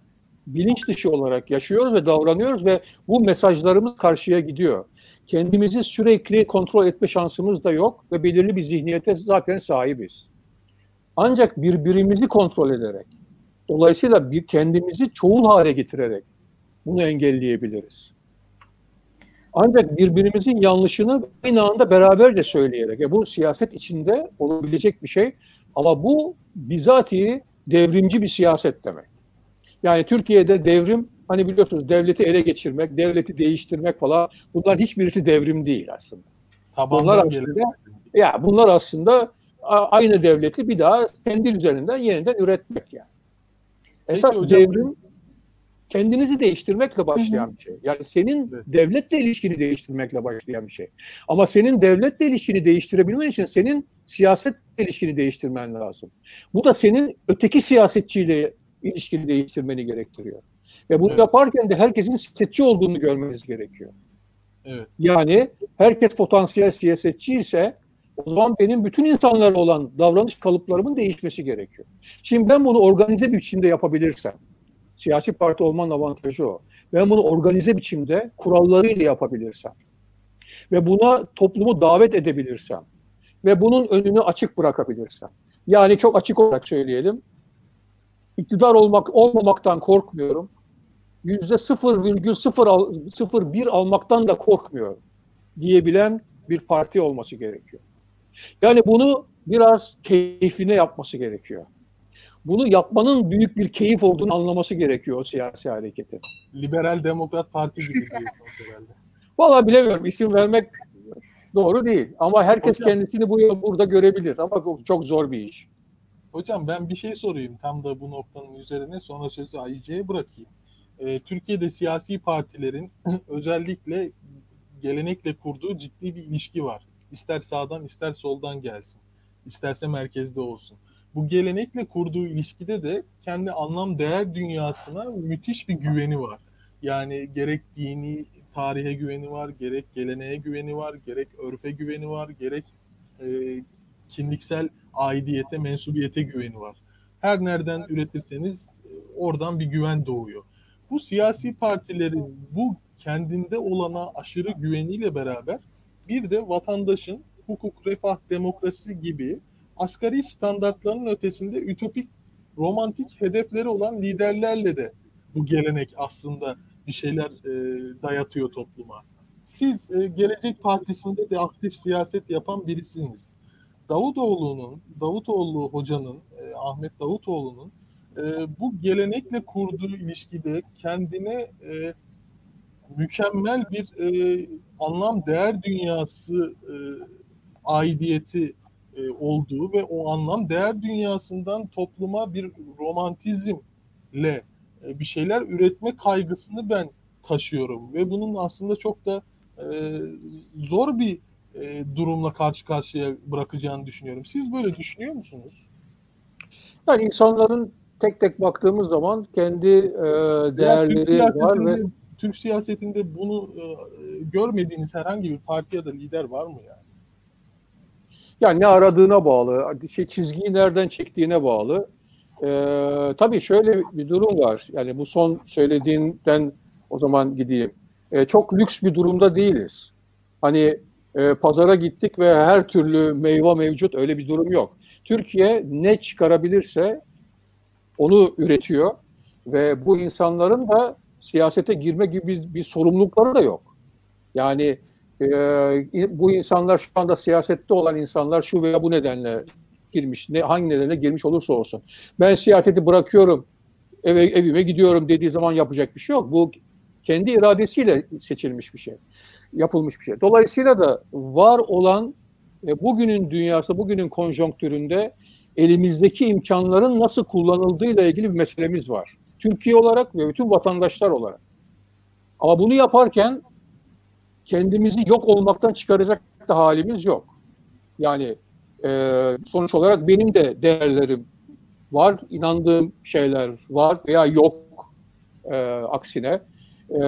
[SPEAKER 2] bilinç dışı olarak yaşıyoruz ve davranıyoruz ve bu mesajlarımız karşıya gidiyor. Kendimizi sürekli kontrol etme şansımız da yok ve belirli bir zihniyete zaten sahibiz. Ancak birbirimizi kontrol ederek, dolayısıyla bir kendimizi çoğul hale getirerek bunu engelleyebiliriz. Ancak birbirimizin yanlışını aynı anda beraberce söyleyerek, ya bu siyaset içinde olabilecek bir şey ama bu bizatihi devrimci bir siyaset demek. Yani Türkiye'de devrim hani biliyorsunuz devleti ele geçirmek, devleti değiştirmek falan bunlar hiçbirisi devrim değil aslında. Tabandan bunlar aslında ya bunlar aslında aynı devleti bir daha kendi üzerinden yeniden üretmek yani. Esas hocam, devrim kendinizi değiştirmekle başlayan bir şey. Yani senin evet. devletle ilişkini değiştirmekle başlayan bir şey. Ama senin devletle ilişkini değiştirebilmen için senin siyasetle ilişkini değiştirmen lazım. Bu da senin öteki siyasetçiyle ilişkini değiştirmeni gerektiriyor. Ve bunu evet. yaparken de herkesin siyasetçi olduğunu görmeniz gerekiyor. Evet. Yani herkes potansiyel siyasetçi ise o zaman benim bütün insanlarla olan davranış kalıplarımın değişmesi gerekiyor. Şimdi ben bunu organize bir biçimde yapabilirsem, siyasi parti olmanın avantajı o. Ben bunu organize biçimde kurallarıyla yapabilirsem ve buna toplumu davet edebilirsem ve bunun önünü açık bırakabilirsem. Yani çok açık olarak söyleyelim. İktidar olmak olmamaktan korkmuyorum. yüzde 0,01 almaktan da korkmuyor diyebilen bir parti olması gerekiyor. Yani bunu biraz keyfine yapması gerekiyor. Bunu yapmanın büyük bir keyif olduğunu anlaması gerekiyor o siyasi hareketin.
[SPEAKER 3] Liberal Demokrat Parti gibi diyorsunuz herhalde.
[SPEAKER 2] Valla bilemiyorum. İsim vermek doğru değil. Ama herkes Hocam, kendisini bu burada görebilir. Ama çok zor bir iş.
[SPEAKER 3] Hocam ben bir şey sorayım tam da bu noktanın üzerine sonra sözü Ayce'ye bırakayım. Ee, Türkiye'de siyasi partilerin özellikle gelenekle kurduğu ciddi bir ilişki var. İster sağdan ister soldan gelsin. İsterse merkezde olsun. Bu gelenekle kurduğu ilişkide de kendi anlam değer dünyasına müthiş bir güveni var. Yani gerek dini tarihe güveni var, gerek geleneğe güveni var, gerek örfe güveni var, gerek e, kimliksel aidiyete, mensubiyete güveni var. Her nereden üretirseniz e, oradan bir güven doğuyor. Bu siyasi partilerin bu kendinde olana aşırı güveniyle beraber bir de vatandaşın hukuk, refah, demokrasi gibi asgari standartların ötesinde ütopik, romantik hedefleri olan liderlerle de bu gelenek aslında bir şeyler e, dayatıyor topluma. Siz e, Gelecek Partisi'nde de aktif siyaset yapan birisiniz. Davutoğlu'nun, Davutoğlu hocanın, e, Ahmet Davutoğlu'nun e, bu gelenekle kurduğu ilişkide kendine e, mükemmel bir e, anlam değer dünyası e, aidiyeti e, olduğu ve o anlam değer dünyasından topluma bir romantizmle e, bir şeyler üretme kaygısını ben taşıyorum ve bunun aslında çok da e, zor bir e, durumla karşı karşıya bırakacağını düşünüyorum. Siz böyle düşünüyor musunuz?
[SPEAKER 2] Yani insanların tek tek baktığımız zaman kendi e, değerleri
[SPEAKER 3] yani
[SPEAKER 2] var ve
[SPEAKER 3] Türk siyasetinde bunu e, görmediğiniz herhangi bir parti ya da lider var mı yani?
[SPEAKER 2] Yani ne aradığına bağlı, şey çizgiyi nereden çektiğine bağlı. Ee, tabii şöyle bir durum var. Yani bu son söylediğinden o zaman gideyim. Ee, çok lüks bir durumda değiliz. Hani e, pazara gittik ve her türlü meyve mevcut öyle bir durum yok. Türkiye ne çıkarabilirse onu üretiyor ve bu insanların da siyasete girme gibi bir, bir sorumlulukları da yok. Yani e, bu insanlar şu anda siyasette olan insanlar şu veya bu nedenle girmiş, ne hangi nedenle girmiş olursa olsun. Ben siyaseti bırakıyorum, eve, evime gidiyorum dediği zaman yapacak bir şey yok. Bu kendi iradesiyle seçilmiş bir şey, yapılmış bir şey. Dolayısıyla da var olan e, bugünün dünyası, bugünün konjonktüründe elimizdeki imkanların nasıl kullanıldığıyla ilgili bir meselemiz var. Türkiye olarak ve bütün vatandaşlar olarak. Ama bunu yaparken kendimizi yok olmaktan çıkaracak da halimiz yok. Yani e, sonuç olarak benim de değerlerim var, inandığım şeyler var veya yok e, aksine. E,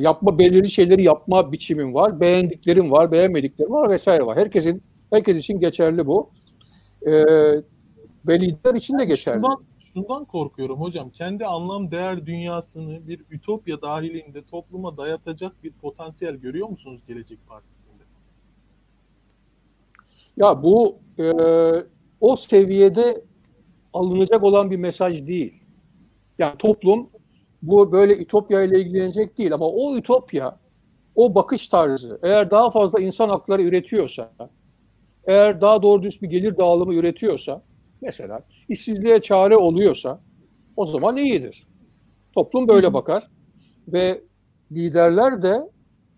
[SPEAKER 2] yapma belirli şeyleri yapma biçimim var, beğendiklerim var, beğenmediklerim var vesaire var. Herkesin herkes için geçerli bu. E, ve lider için de geçerli.
[SPEAKER 3] Şundan, şundan korkuyorum hocam. Kendi anlam değer dünyasını bir ütopya dahilinde topluma dayatacak bir potansiyel görüyor musunuz Gelecek Partisi'nde?
[SPEAKER 2] Ya bu e, o seviyede alınacak olan bir mesaj değil. Yani toplum bu böyle ütopya ile ilgilenecek değil ama o ütopya, o bakış tarzı eğer daha fazla insan hakları üretiyorsa, eğer daha doğru düz bir gelir dağılımı üretiyorsa mesela işsizliğe çare oluyorsa o zaman iyidir. Toplum böyle bakar ve liderler de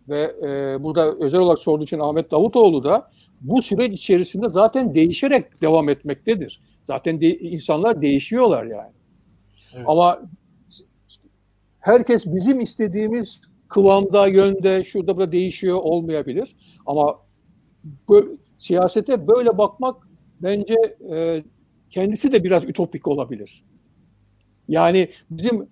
[SPEAKER 2] ve e, burada özel olarak sorduğu için Ahmet Davutoğlu da bu süreç içerisinde zaten değişerek devam etmektedir. Zaten de, insanlar değişiyor yani. Evet. Ama herkes bizim istediğimiz kıvamda, yönde, şurada burada değişiyor olmayabilir. Ama bu, siyasete böyle bakmak bence e, kendisi de biraz ütopik olabilir. Yani bizim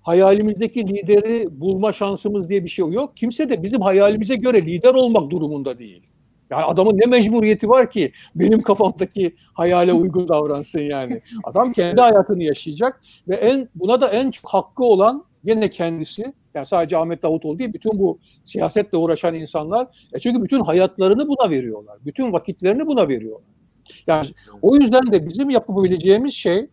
[SPEAKER 2] hayalimizdeki lideri bulma şansımız diye bir şey yok. Kimse de bizim hayalimize göre lider olmak durumunda değil. Yani adamın ne mecburiyeti var ki benim kafamdaki hayale uygun davransın yani. Adam kendi hayatını yaşayacak ve en buna da en çok hakkı olan yine kendisi. Yani sadece Ahmet Davutoğlu değil, bütün bu siyasetle uğraşan insanlar. E çünkü bütün hayatlarını buna veriyorlar. Bütün vakitlerini buna veriyorlar. Yani o yüzden de bizim yapabileceğimiz şey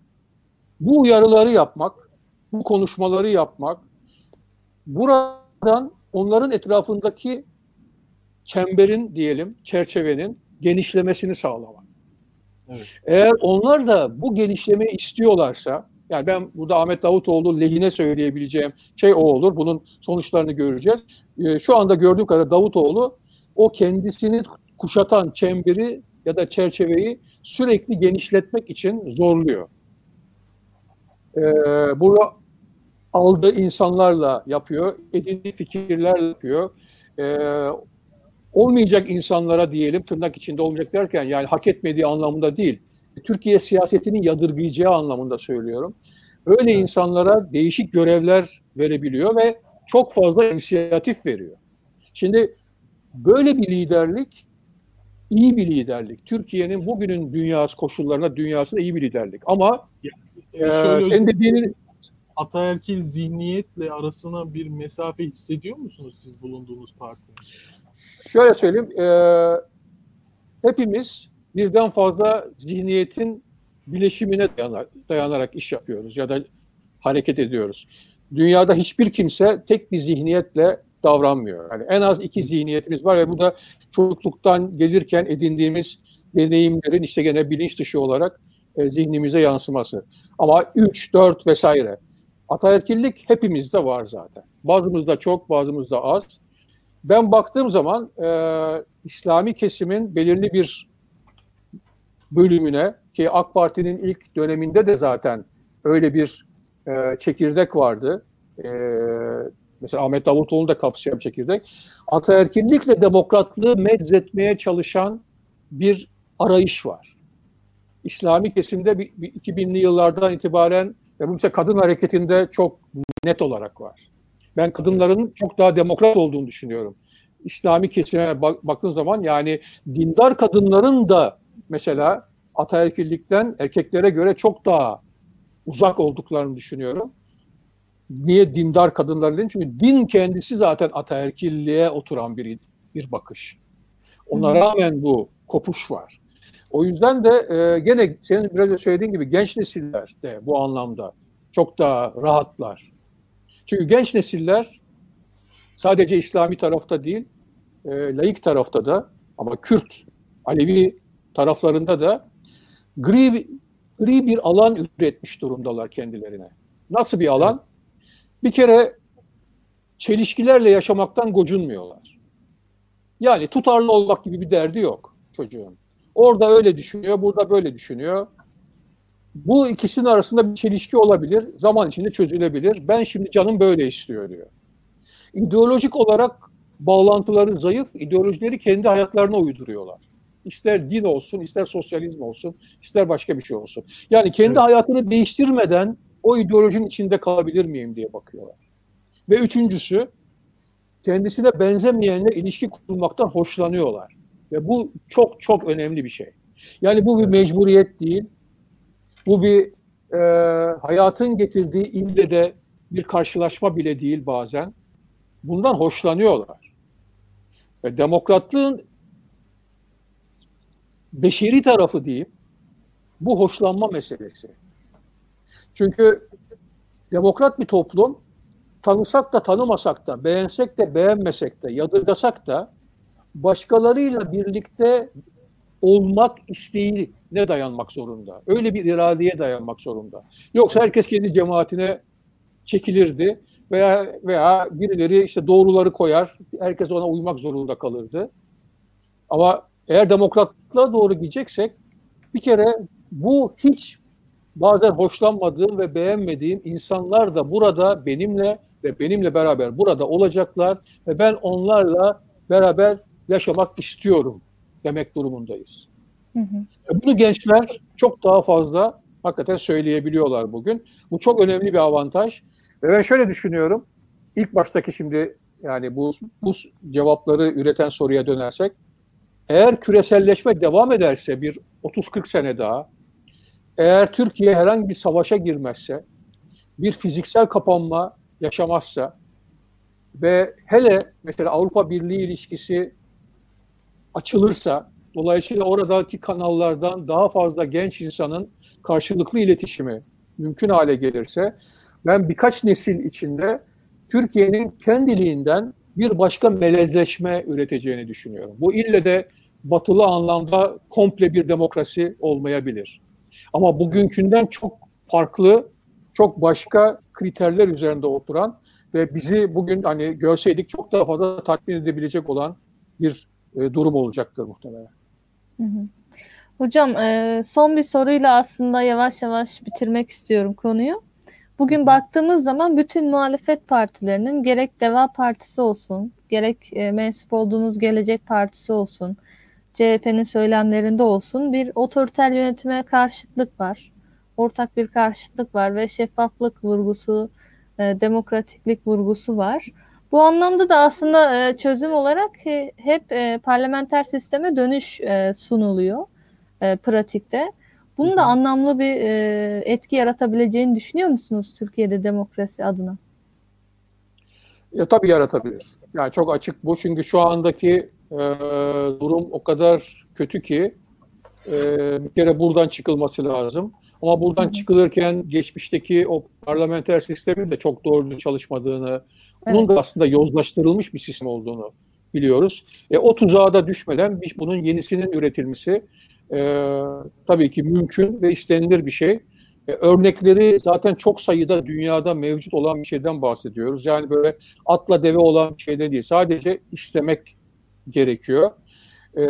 [SPEAKER 2] bu uyarıları yapmak, bu konuşmaları yapmak, buradan onların etrafındaki çemberin diyelim, çerçevenin genişlemesini sağlamak. Evet. Eğer onlar da bu genişlemeyi istiyorlarsa, yani ben burada Ahmet Davutoğlu lehine söyleyebileceğim şey o olur. Bunun sonuçlarını göreceğiz. Ee, şu anda gördüğüm kadar Davutoğlu o kendisini kuşatan çemberi ya da çerçeveyi sürekli genişletmek için zorluyor. Ee, bunu aldığı insanlarla yapıyor, edindiği fikirlerle yapıyor. Olmayacak insanlara diyelim, tırnak içinde olmayacak derken yani hak etmediği anlamında değil. Türkiye siyasetinin yadırgayacağı anlamında söylüyorum. Öyle insanlara değişik görevler verebiliyor ve çok fazla inisiyatif veriyor. Şimdi böyle bir liderlik iyi bir liderlik. Türkiye'nin bugünün dünyası koşullarına dünyasında iyi bir liderlik. Ama
[SPEAKER 3] e, şöyle e, senin dediğini ataerkil zihniyetle arasına bir mesafe hissediyor musunuz siz bulunduğunuz partinin?
[SPEAKER 2] Şöyle söyleyeyim. E, hepimiz birden fazla zihniyetin bileşimine dayanarak, iş yapıyoruz ya da hareket ediyoruz. Dünyada hiçbir kimse tek bir zihniyetle davranmıyor. Yani en az iki zihniyetimiz var ve bu da çocukluktan gelirken edindiğimiz deneyimlerin işte gene bilinç dışı olarak e, zihnimize yansıması. Ama üç, dört vesaire. Ataerkillik hepimizde var zaten. Bazımızda çok, bazımızda az. Ben baktığım zaman e, İslami kesimin belirli bir bölümüne ki AK Parti'nin ilk döneminde de zaten öyle bir e, çekirdek vardı. E, mesela Ahmet Davutoğlu da kapsayan çekirdek. Ataerkillikle demokratlığı meczetmeye çalışan bir arayış var. İslami kesimde 2000'li yıllardan itibaren ve bu mesela kadın hareketinde çok net olarak var. Ben kadınların çok daha demokrat olduğunu düşünüyorum. İslami kesime bak, baktığın zaman yani dindar kadınların da mesela ataerkillikten erkeklere göre çok daha uzak olduklarını düşünüyorum. Niye dindar kadınlar dedim? Çünkü din kendisi zaten ataerkilliğe oturan bir bir bakış. Ona rağmen bu kopuş var. O yüzden de e, gene senin biraz önce söylediğin gibi genç nesiller de bu anlamda çok daha rahatlar. Çünkü genç nesiller sadece İslami tarafta değil, e, laik tarafta da ama Kürt, Alevi taraflarında da gri, gri bir alan üretmiş durumdalar kendilerine. Nasıl bir alan? Bir kere çelişkilerle yaşamaktan gocunmuyorlar. Yani tutarlı olmak gibi bir derdi yok çocuğun. Orada öyle düşünüyor, burada böyle düşünüyor. Bu ikisinin arasında bir çelişki olabilir, zaman içinde çözülebilir. Ben şimdi canım böyle istiyor diyor. İdeolojik olarak bağlantıları zayıf, ideolojileri kendi hayatlarına uyduruyorlar. İster din olsun, ister sosyalizm olsun, ister başka bir şey olsun. Yani kendi evet. hayatını değiştirmeden o ideolojinin içinde kalabilir miyim diye bakıyorlar. Ve üçüncüsü, kendisine benzemeyenle ilişki kurmaktan hoşlanıyorlar. Ve bu çok çok önemli bir şey. Yani bu bir mecburiyet değil. Bu bir e, hayatın getirdiği ille de bir karşılaşma bile değil bazen. Bundan hoşlanıyorlar. Ve demokratlığın beşeri tarafı diyeyim, bu hoşlanma meselesi. Çünkü demokrat bir toplum tanısak da tanımasak da, beğensek de beğenmesek de, yadırgasak da başkalarıyla birlikte olmak isteği ne dayanmak zorunda. Öyle bir iradeye dayanmak zorunda. Yoksa herkes kendi cemaatine çekilirdi veya veya birileri işte doğruları koyar, herkes ona uymak zorunda kalırdı. Ama eğer demokratlığa doğru gideceksek bir kere bu hiç bazen hoşlanmadığım ve beğenmediğim insanlar da burada benimle ve benimle beraber burada olacaklar ve ben onlarla beraber yaşamak istiyorum demek durumundayız. Hı hı. E, bunu gençler çok daha fazla hakikaten söyleyebiliyorlar bugün. Bu çok önemli bir avantaj. Ve ben şöyle düşünüyorum. İlk baştaki şimdi yani bu, bu cevapları üreten soruya dönersek eğer küreselleşme devam ederse bir 30-40 sene daha, eğer Türkiye herhangi bir savaşa girmezse, bir fiziksel kapanma yaşamazsa ve hele mesela Avrupa Birliği ilişkisi açılırsa, dolayısıyla oradaki kanallardan daha fazla genç insanın karşılıklı iletişimi mümkün hale gelirse, ben birkaç nesil içinde Türkiye'nin kendiliğinden bir başka melezleşme üreteceğini düşünüyorum. Bu ille de batılı anlamda komple bir demokrasi olmayabilir. Ama bugünkünden çok farklı, çok başka kriterler üzerinde oturan ve bizi bugün hani görseydik çok daha fazla tatmin edebilecek olan bir e, durum olacaktır muhtemelen.
[SPEAKER 1] Hı hı. Hocam e, son bir soruyla aslında yavaş yavaş bitirmek istiyorum konuyu. Bugün baktığımız zaman bütün muhalefet partilerinin gerek Deva Partisi olsun, gerek e, mensup olduğumuz Gelecek Partisi olsun, CHP'nin söylemlerinde olsun bir otoriter yönetime karşıtlık var. Ortak bir karşıtlık var ve şeffaflık vurgusu, e, demokratiklik vurgusu var. Bu anlamda da aslında e, çözüm olarak e, hep e, parlamenter sisteme dönüş sunuluyor pratikte. Bunun da anlamlı bir etki yaratabileceğini düşünüyor musunuz Türkiye'de demokrasi adına?
[SPEAKER 2] Ya tabii yaratabilir. Yani çok açık bu çünkü şu andaki e, durum o kadar kötü ki e, bir kere buradan çıkılması lazım. Ama buradan çıkılırken geçmişteki o parlamenter sistemin de çok doğru çalışmadığını, evet. bunun da aslında yozlaştırılmış bir sistem olduğunu biliyoruz. E, o tuzağa da düşmeden bunun yenisinin üretilmesi e, tabii ki mümkün ve istenilir bir şey. E, örnekleri zaten çok sayıda dünyada mevcut olan bir şeyden bahsediyoruz. Yani böyle atla deve olan bir şeyden değil. Sadece istemek gerekiyor. E,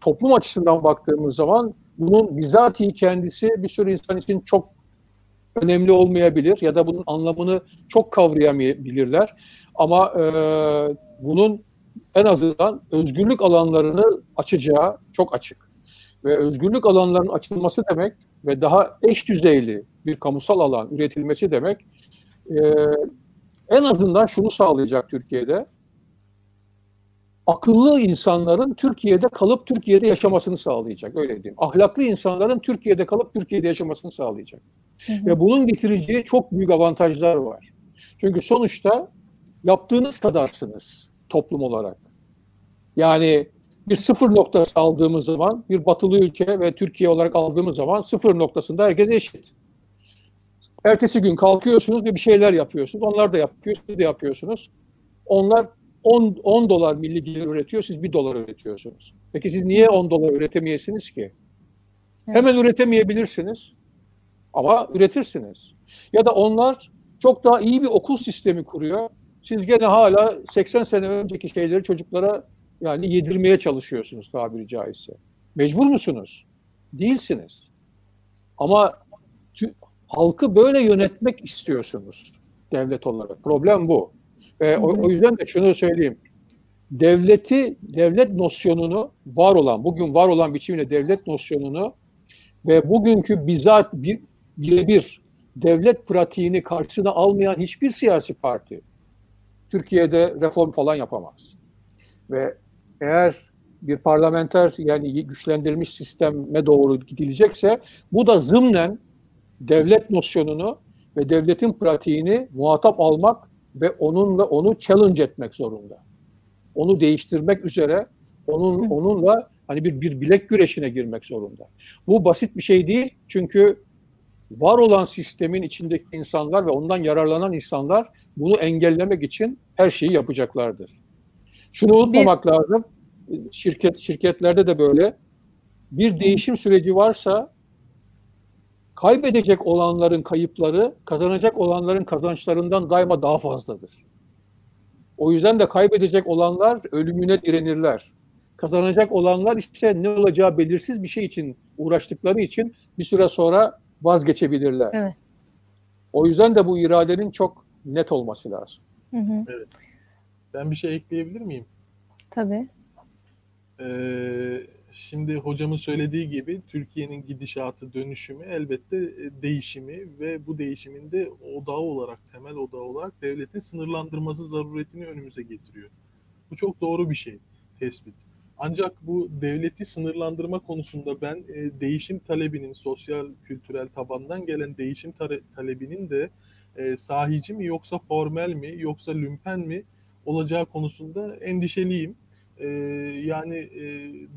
[SPEAKER 2] toplum açısından baktığımız zaman bunun bizatihi kendisi bir sürü insan için çok önemli olmayabilir ya da bunun anlamını çok kavrayamayabilirler. Ama e, bunun en azından özgürlük alanlarını açacağı çok açık. Ve özgürlük alanlarının açılması demek ve daha eş düzeyli bir kamusal alan üretilmesi demek e, en azından şunu sağlayacak Türkiye'de akıllı insanların Türkiye'de kalıp Türkiye'de yaşamasını sağlayacak. Öyle diyeyim. Ahlaklı insanların Türkiye'de kalıp Türkiye'de yaşamasını sağlayacak. Hı hı. Ve bunun getireceği çok büyük avantajlar var. Çünkü sonuçta yaptığınız kadarsınız toplum olarak. Yani bir sıfır noktası aldığımız zaman bir batılı ülke ve Türkiye olarak aldığımız zaman sıfır noktasında herkes eşit. Ertesi gün kalkıyorsunuz ve bir şeyler yapıyorsunuz. Onlar da yapıyor, siz de yapıyorsunuz. Onlar 10, 10 dolar milli gelir üretiyor, siz 1 dolar üretiyorsunuz. Peki siz niye 10 dolar üretemeyesiniz ki? Evet. Hemen üretemeyebilirsiniz ama üretirsiniz. Ya da onlar çok daha iyi bir okul sistemi kuruyor. Siz gene hala 80 sene önceki şeyleri çocuklara yani yedirmeye çalışıyorsunuz tabiri caizse. Mecbur musunuz? Değilsiniz. Ama halkı böyle yönetmek istiyorsunuz devlet olarak. Problem bu. Ve o, o yüzden de şunu söyleyeyim. Devleti, devlet nosyonunu var olan, bugün var olan biçimde devlet nosyonunu ve bugünkü bizzat bir birebir devlet pratiğini karşısına almayan hiçbir siyasi parti Türkiye'de reform falan yapamaz. Ve eğer bir parlamenter yani güçlendirilmiş sisteme doğru gidilecekse bu da zımnen devlet nosyonunu ve devletin pratiğini muhatap almak ve onunla onu challenge etmek zorunda. Onu değiştirmek üzere onun onunla hani bir bir bilek güreşine girmek zorunda. Bu basit bir şey değil çünkü var olan sistemin içindeki insanlar ve ondan yararlanan insanlar bunu engellemek için her şeyi yapacaklardır. Şunu unutmamak bir... lazım. Şirket şirketlerde de böyle. Bir değişim süreci varsa kaybedecek olanların kayıpları kazanacak olanların kazançlarından daima daha fazladır. O yüzden de kaybedecek olanlar ölümüne direnirler. Kazanacak olanlar ise ne olacağı belirsiz bir şey için uğraştıkları için bir süre sonra vazgeçebilirler. Evet. O yüzden de bu iradenin çok net olması lazım.
[SPEAKER 3] Hı hı. Evet. Ben bir şey ekleyebilir miyim?
[SPEAKER 1] Tabii.
[SPEAKER 3] Ee, şimdi hocamın söylediği gibi Türkiye'nin gidişatı, dönüşümü elbette e, değişimi ve bu değişimin de odağı olarak, temel odağı olarak devletin sınırlandırması zaruretini önümüze getiriyor. Bu çok doğru bir şey, tespit. Ancak bu devleti sınırlandırma konusunda ben e, değişim talebinin, sosyal, kültürel tabandan gelen değişim talebinin de e, sahici mi yoksa formel mi yoksa lümpen mi olacağı konusunda endişeliyim e, yani e,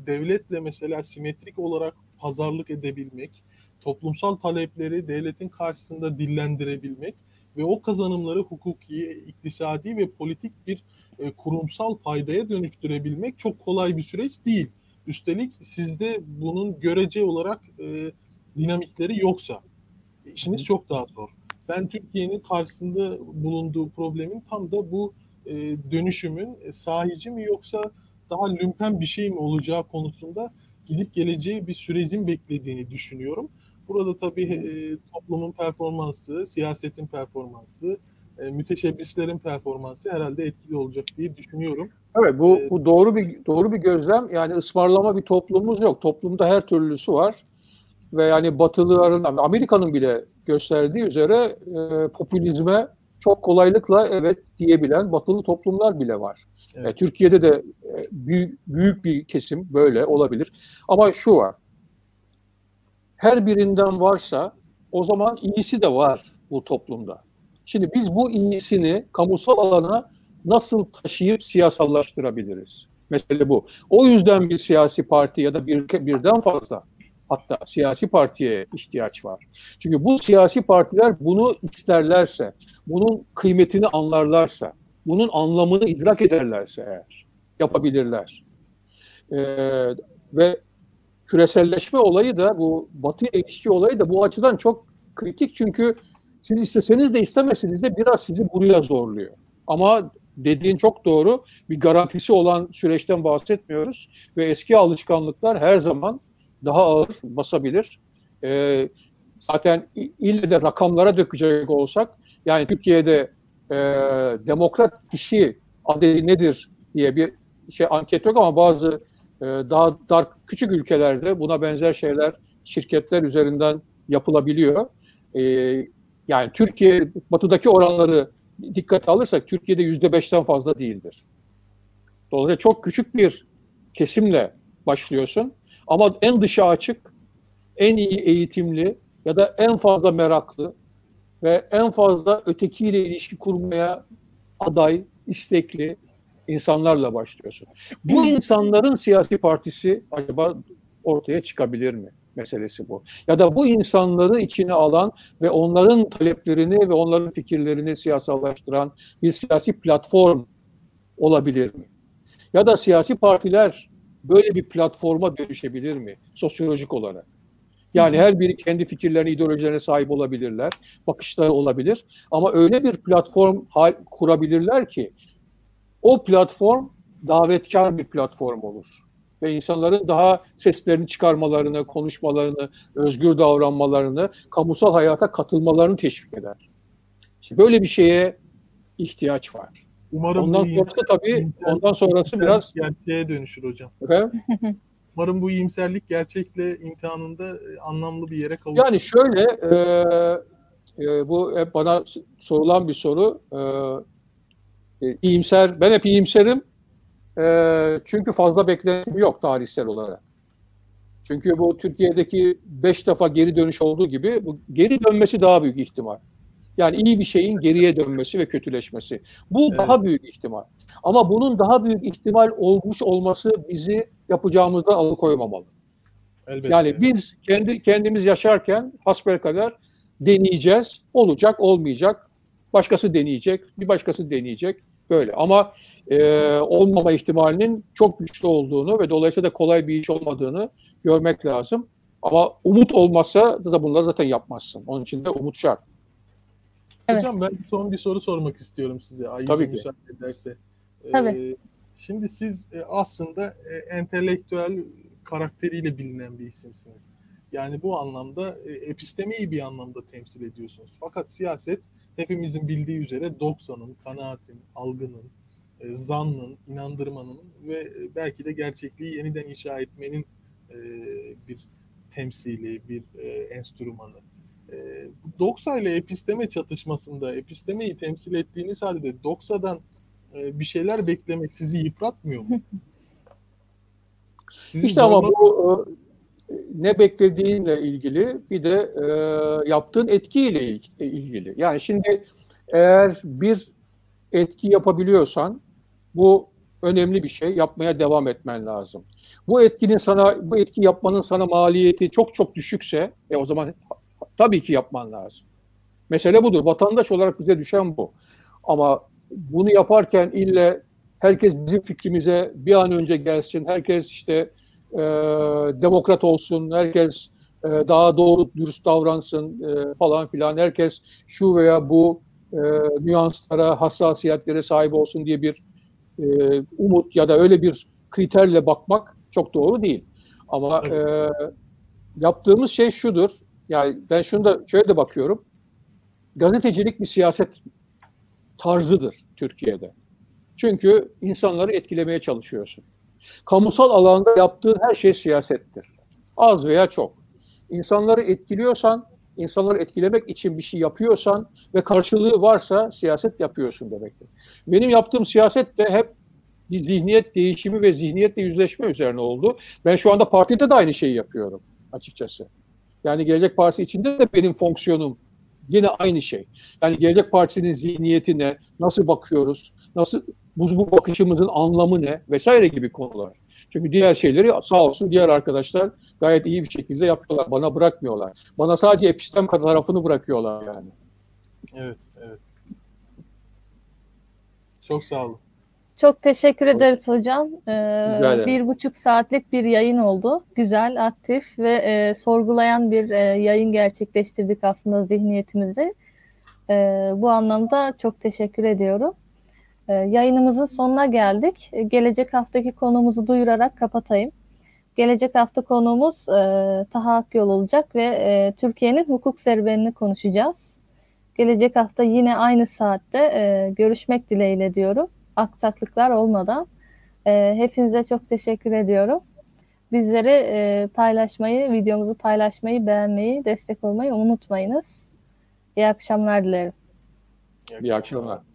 [SPEAKER 3] devletle mesela simetrik olarak pazarlık edebilmek, toplumsal talepleri devletin karşısında dillendirebilmek ve o kazanımları hukuki, iktisadi ve politik bir e, kurumsal faydaya dönüştürebilmek çok kolay bir süreç değil. Üstelik sizde bunun görece olarak e, dinamikleri yoksa işiniz çok daha zor. Ben Türkiye'nin karşısında bulunduğu problemin tam da bu e, dönüşümün e, sahici mi yoksa daha lümpen bir şey mi olacağı konusunda gidip geleceği bir sürecin beklediğini düşünüyorum. Burada tabii e, toplumun performansı, siyasetin performansı, e, müteşebbislerin performansı herhalde etkili olacak diye düşünüyorum.
[SPEAKER 2] Evet bu, bu doğru bir doğru bir gözlem. Yani ısmarlama bir toplumumuz yok. Toplumda her türlüsü var. Ve yani Batılıların, Amerika'nın bile gösterdiği üzere e, popülizme çok kolaylıkla evet diyebilen batılı toplumlar bile var. Evet. E, Türkiye'de de e, büyük, büyük bir kesim böyle olabilir. Ama şu var. Her birinden varsa o zaman iyisi de var bu toplumda. Şimdi biz bu iyisini kamusal alana nasıl taşıyıp siyasallaştırabiliriz? Mesele bu. O yüzden bir siyasi parti ya da bir, birden fazla hatta siyasi partiye ihtiyaç var. Çünkü bu siyasi partiler bunu isterlerse, bunun kıymetini anlarlarsa, bunun anlamını idrak ederlerse eğer yapabilirler. Ee, ve küreselleşme olayı da bu batı ilişki olayı da bu açıdan çok kritik çünkü siz isteseniz de istemeseniz de biraz sizi buraya zorluyor. Ama dediğin çok doğru. Bir garantisi olan süreçten bahsetmiyoruz ve eski alışkanlıklar her zaman daha ağır basabilir. E, zaten ille de rakamlara dökecek olsak yani Türkiye'de e, demokrat kişi adedi nedir diye bir şey anket yok ama bazı e, daha dar küçük ülkelerde buna benzer şeyler şirketler üzerinden yapılabiliyor. E, yani Türkiye batıdaki oranları dikkate alırsak Türkiye'de yüzde beşten fazla değildir. Dolayısıyla çok küçük bir kesimle başlıyorsun ama en dışa açık, en iyi eğitimli ya da en fazla meraklı ve en fazla ötekiyle ilişki kurmaya aday, istekli insanlarla başlıyorsun. Bu insanların siyasi partisi acaba ortaya çıkabilir mi? meselesi bu. Ya da bu insanları içine alan ve onların taleplerini ve onların fikirlerini siyasallaştıran bir siyasi platform olabilir mi? Ya da siyasi partiler böyle bir platforma dönüşebilir mi sosyolojik olarak? Yani her biri kendi fikirlerine, ideolojilerine sahip olabilirler, bakışları olabilir. Ama öyle bir platform kurabilirler ki o platform davetkar bir platform olur. Ve insanların daha seslerini çıkarmalarını, konuşmalarını, özgür davranmalarını, kamusal hayata katılmalarını teşvik eder. İşte böyle bir şeye ihtiyaç var. Umarım ondan sonrası tabii ondan sonrası biraz
[SPEAKER 3] gerçeğe dönüşür hocam. Efendim? Umarım bu iyimserlik gerçekle imtihanında e, anlamlı bir yere kavuşur.
[SPEAKER 2] Yani şöyle e, e, bu hep bana sorulan bir soru. E, e, iyimser, ben hep iyimserim. E, çünkü fazla beklentim yok tarihsel olarak. Çünkü bu Türkiye'deki beş defa geri dönüş olduğu gibi bu geri dönmesi daha büyük ihtimal. Yani iyi bir şeyin geriye dönmesi ve kötüleşmesi. Bu evet. daha büyük ihtimal. Ama bunun daha büyük ihtimal olmuş olması bizi yapacağımızdan alıkoymamalı. Elbette. Yani biz kendi kendimiz yaşarken kadar deneyeceğiz. Olacak, olmayacak. Başkası deneyecek, bir başkası deneyecek. Böyle. Ama e, olmama ihtimalinin çok güçlü olduğunu ve dolayısıyla da kolay bir iş olmadığını görmek lazım. Ama umut olmazsa da bunları zaten yapmazsın. Onun için de umut şart.
[SPEAKER 3] Evet. Hocam ben son bir soru sormak istiyorum size. Ayşe Tabii ki. müsaade ederse.
[SPEAKER 1] Tabii. Ee,
[SPEAKER 3] şimdi siz e, aslında e, entelektüel karakteriyle bilinen bir isimsiniz. Yani bu anlamda e, epistemeyi bir anlamda temsil ediyorsunuz. Fakat siyaset hepimizin bildiği üzere doksanın, kanaatin, algının, zannın, inandırmanın ve belki de gerçekliği yeniden inşa etmenin bir temsili, bir enstrümanı. E, Doksa ile episteme çatışmasında epistemeyi temsil ettiğiniz halde Doksa'dan e, bir şeyler beklemek sizi yıpratmıyor mu?
[SPEAKER 2] Sizin işte ama bu e, ne beklediğinle ilgili bir de e, yaptığın etkiyle ilgili. Yani şimdi eğer bir etki yapabiliyorsan bu önemli bir şey. Yapmaya devam etmen lazım. Bu etkinin sana bu etki yapmanın sana maliyeti çok çok düşükse e o zaman tabii ki yapman lazım. Mesele budur. Vatandaş olarak bize düşen bu. Ama bunu yaparken ille herkes bizim fikrimize bir an önce gelsin, herkes işte e, demokrat olsun, herkes e, daha doğru dürüst davransın e, falan filan, herkes şu veya bu e, nüanslara, hassasiyetlere sahip olsun diye bir e, umut ya da öyle bir kriterle bakmak çok doğru değil. Ama e, yaptığımız şey şudur, yani ben şunu da şöyle de bakıyorum, gazetecilik bir siyaset tarzıdır Türkiye'de. Çünkü insanları etkilemeye çalışıyorsun. Kamusal alanda yaptığın her şey siyasettir. Az veya çok. İnsanları etkiliyorsan, insanları etkilemek için bir şey yapıyorsan ve karşılığı varsa siyaset yapıyorsun demektir. Benim yaptığım siyaset de hep bir zihniyet değişimi ve zihniyetle yüzleşme üzerine oldu. Ben şu anda partide de aynı şeyi yapıyorum açıkçası. Yani Gelecek Partisi içinde de benim fonksiyonum yine aynı şey. Yani Gelecek Partisi'nin zihniyetine nasıl bakıyoruz, nasıl bu, bu bakışımızın anlamı ne vesaire gibi konular. Çünkü diğer şeyleri sağ olsun diğer arkadaşlar gayet iyi bir şekilde yapıyorlar. Bana bırakmıyorlar. Bana sadece epistem tarafını bırakıyorlar yani.
[SPEAKER 3] Evet, evet. Çok sağ olun.
[SPEAKER 1] Çok teşekkür ederiz hocam. Ee, bir buçuk saatlik bir yayın oldu. Güzel, aktif ve e, sorgulayan bir e, yayın gerçekleştirdik aslında zihniyetimizi. E, bu anlamda çok teşekkür ediyorum. E, yayınımızın sonuna geldik. E, gelecek haftaki konumuzu duyurarak kapatayım. Gelecek hafta konuğumuz e, Taha Akyol olacak ve e, Türkiye'nin hukuk serüvenini konuşacağız. Gelecek hafta yine aynı saatte e, görüşmek dileğiyle diyorum aksaklıklar olmadan. E, hepinize çok teşekkür ediyorum. Bizleri e, paylaşmayı, videomuzu paylaşmayı, beğenmeyi, destek olmayı unutmayınız. İyi akşamlar dilerim.
[SPEAKER 2] İyi akşamlar.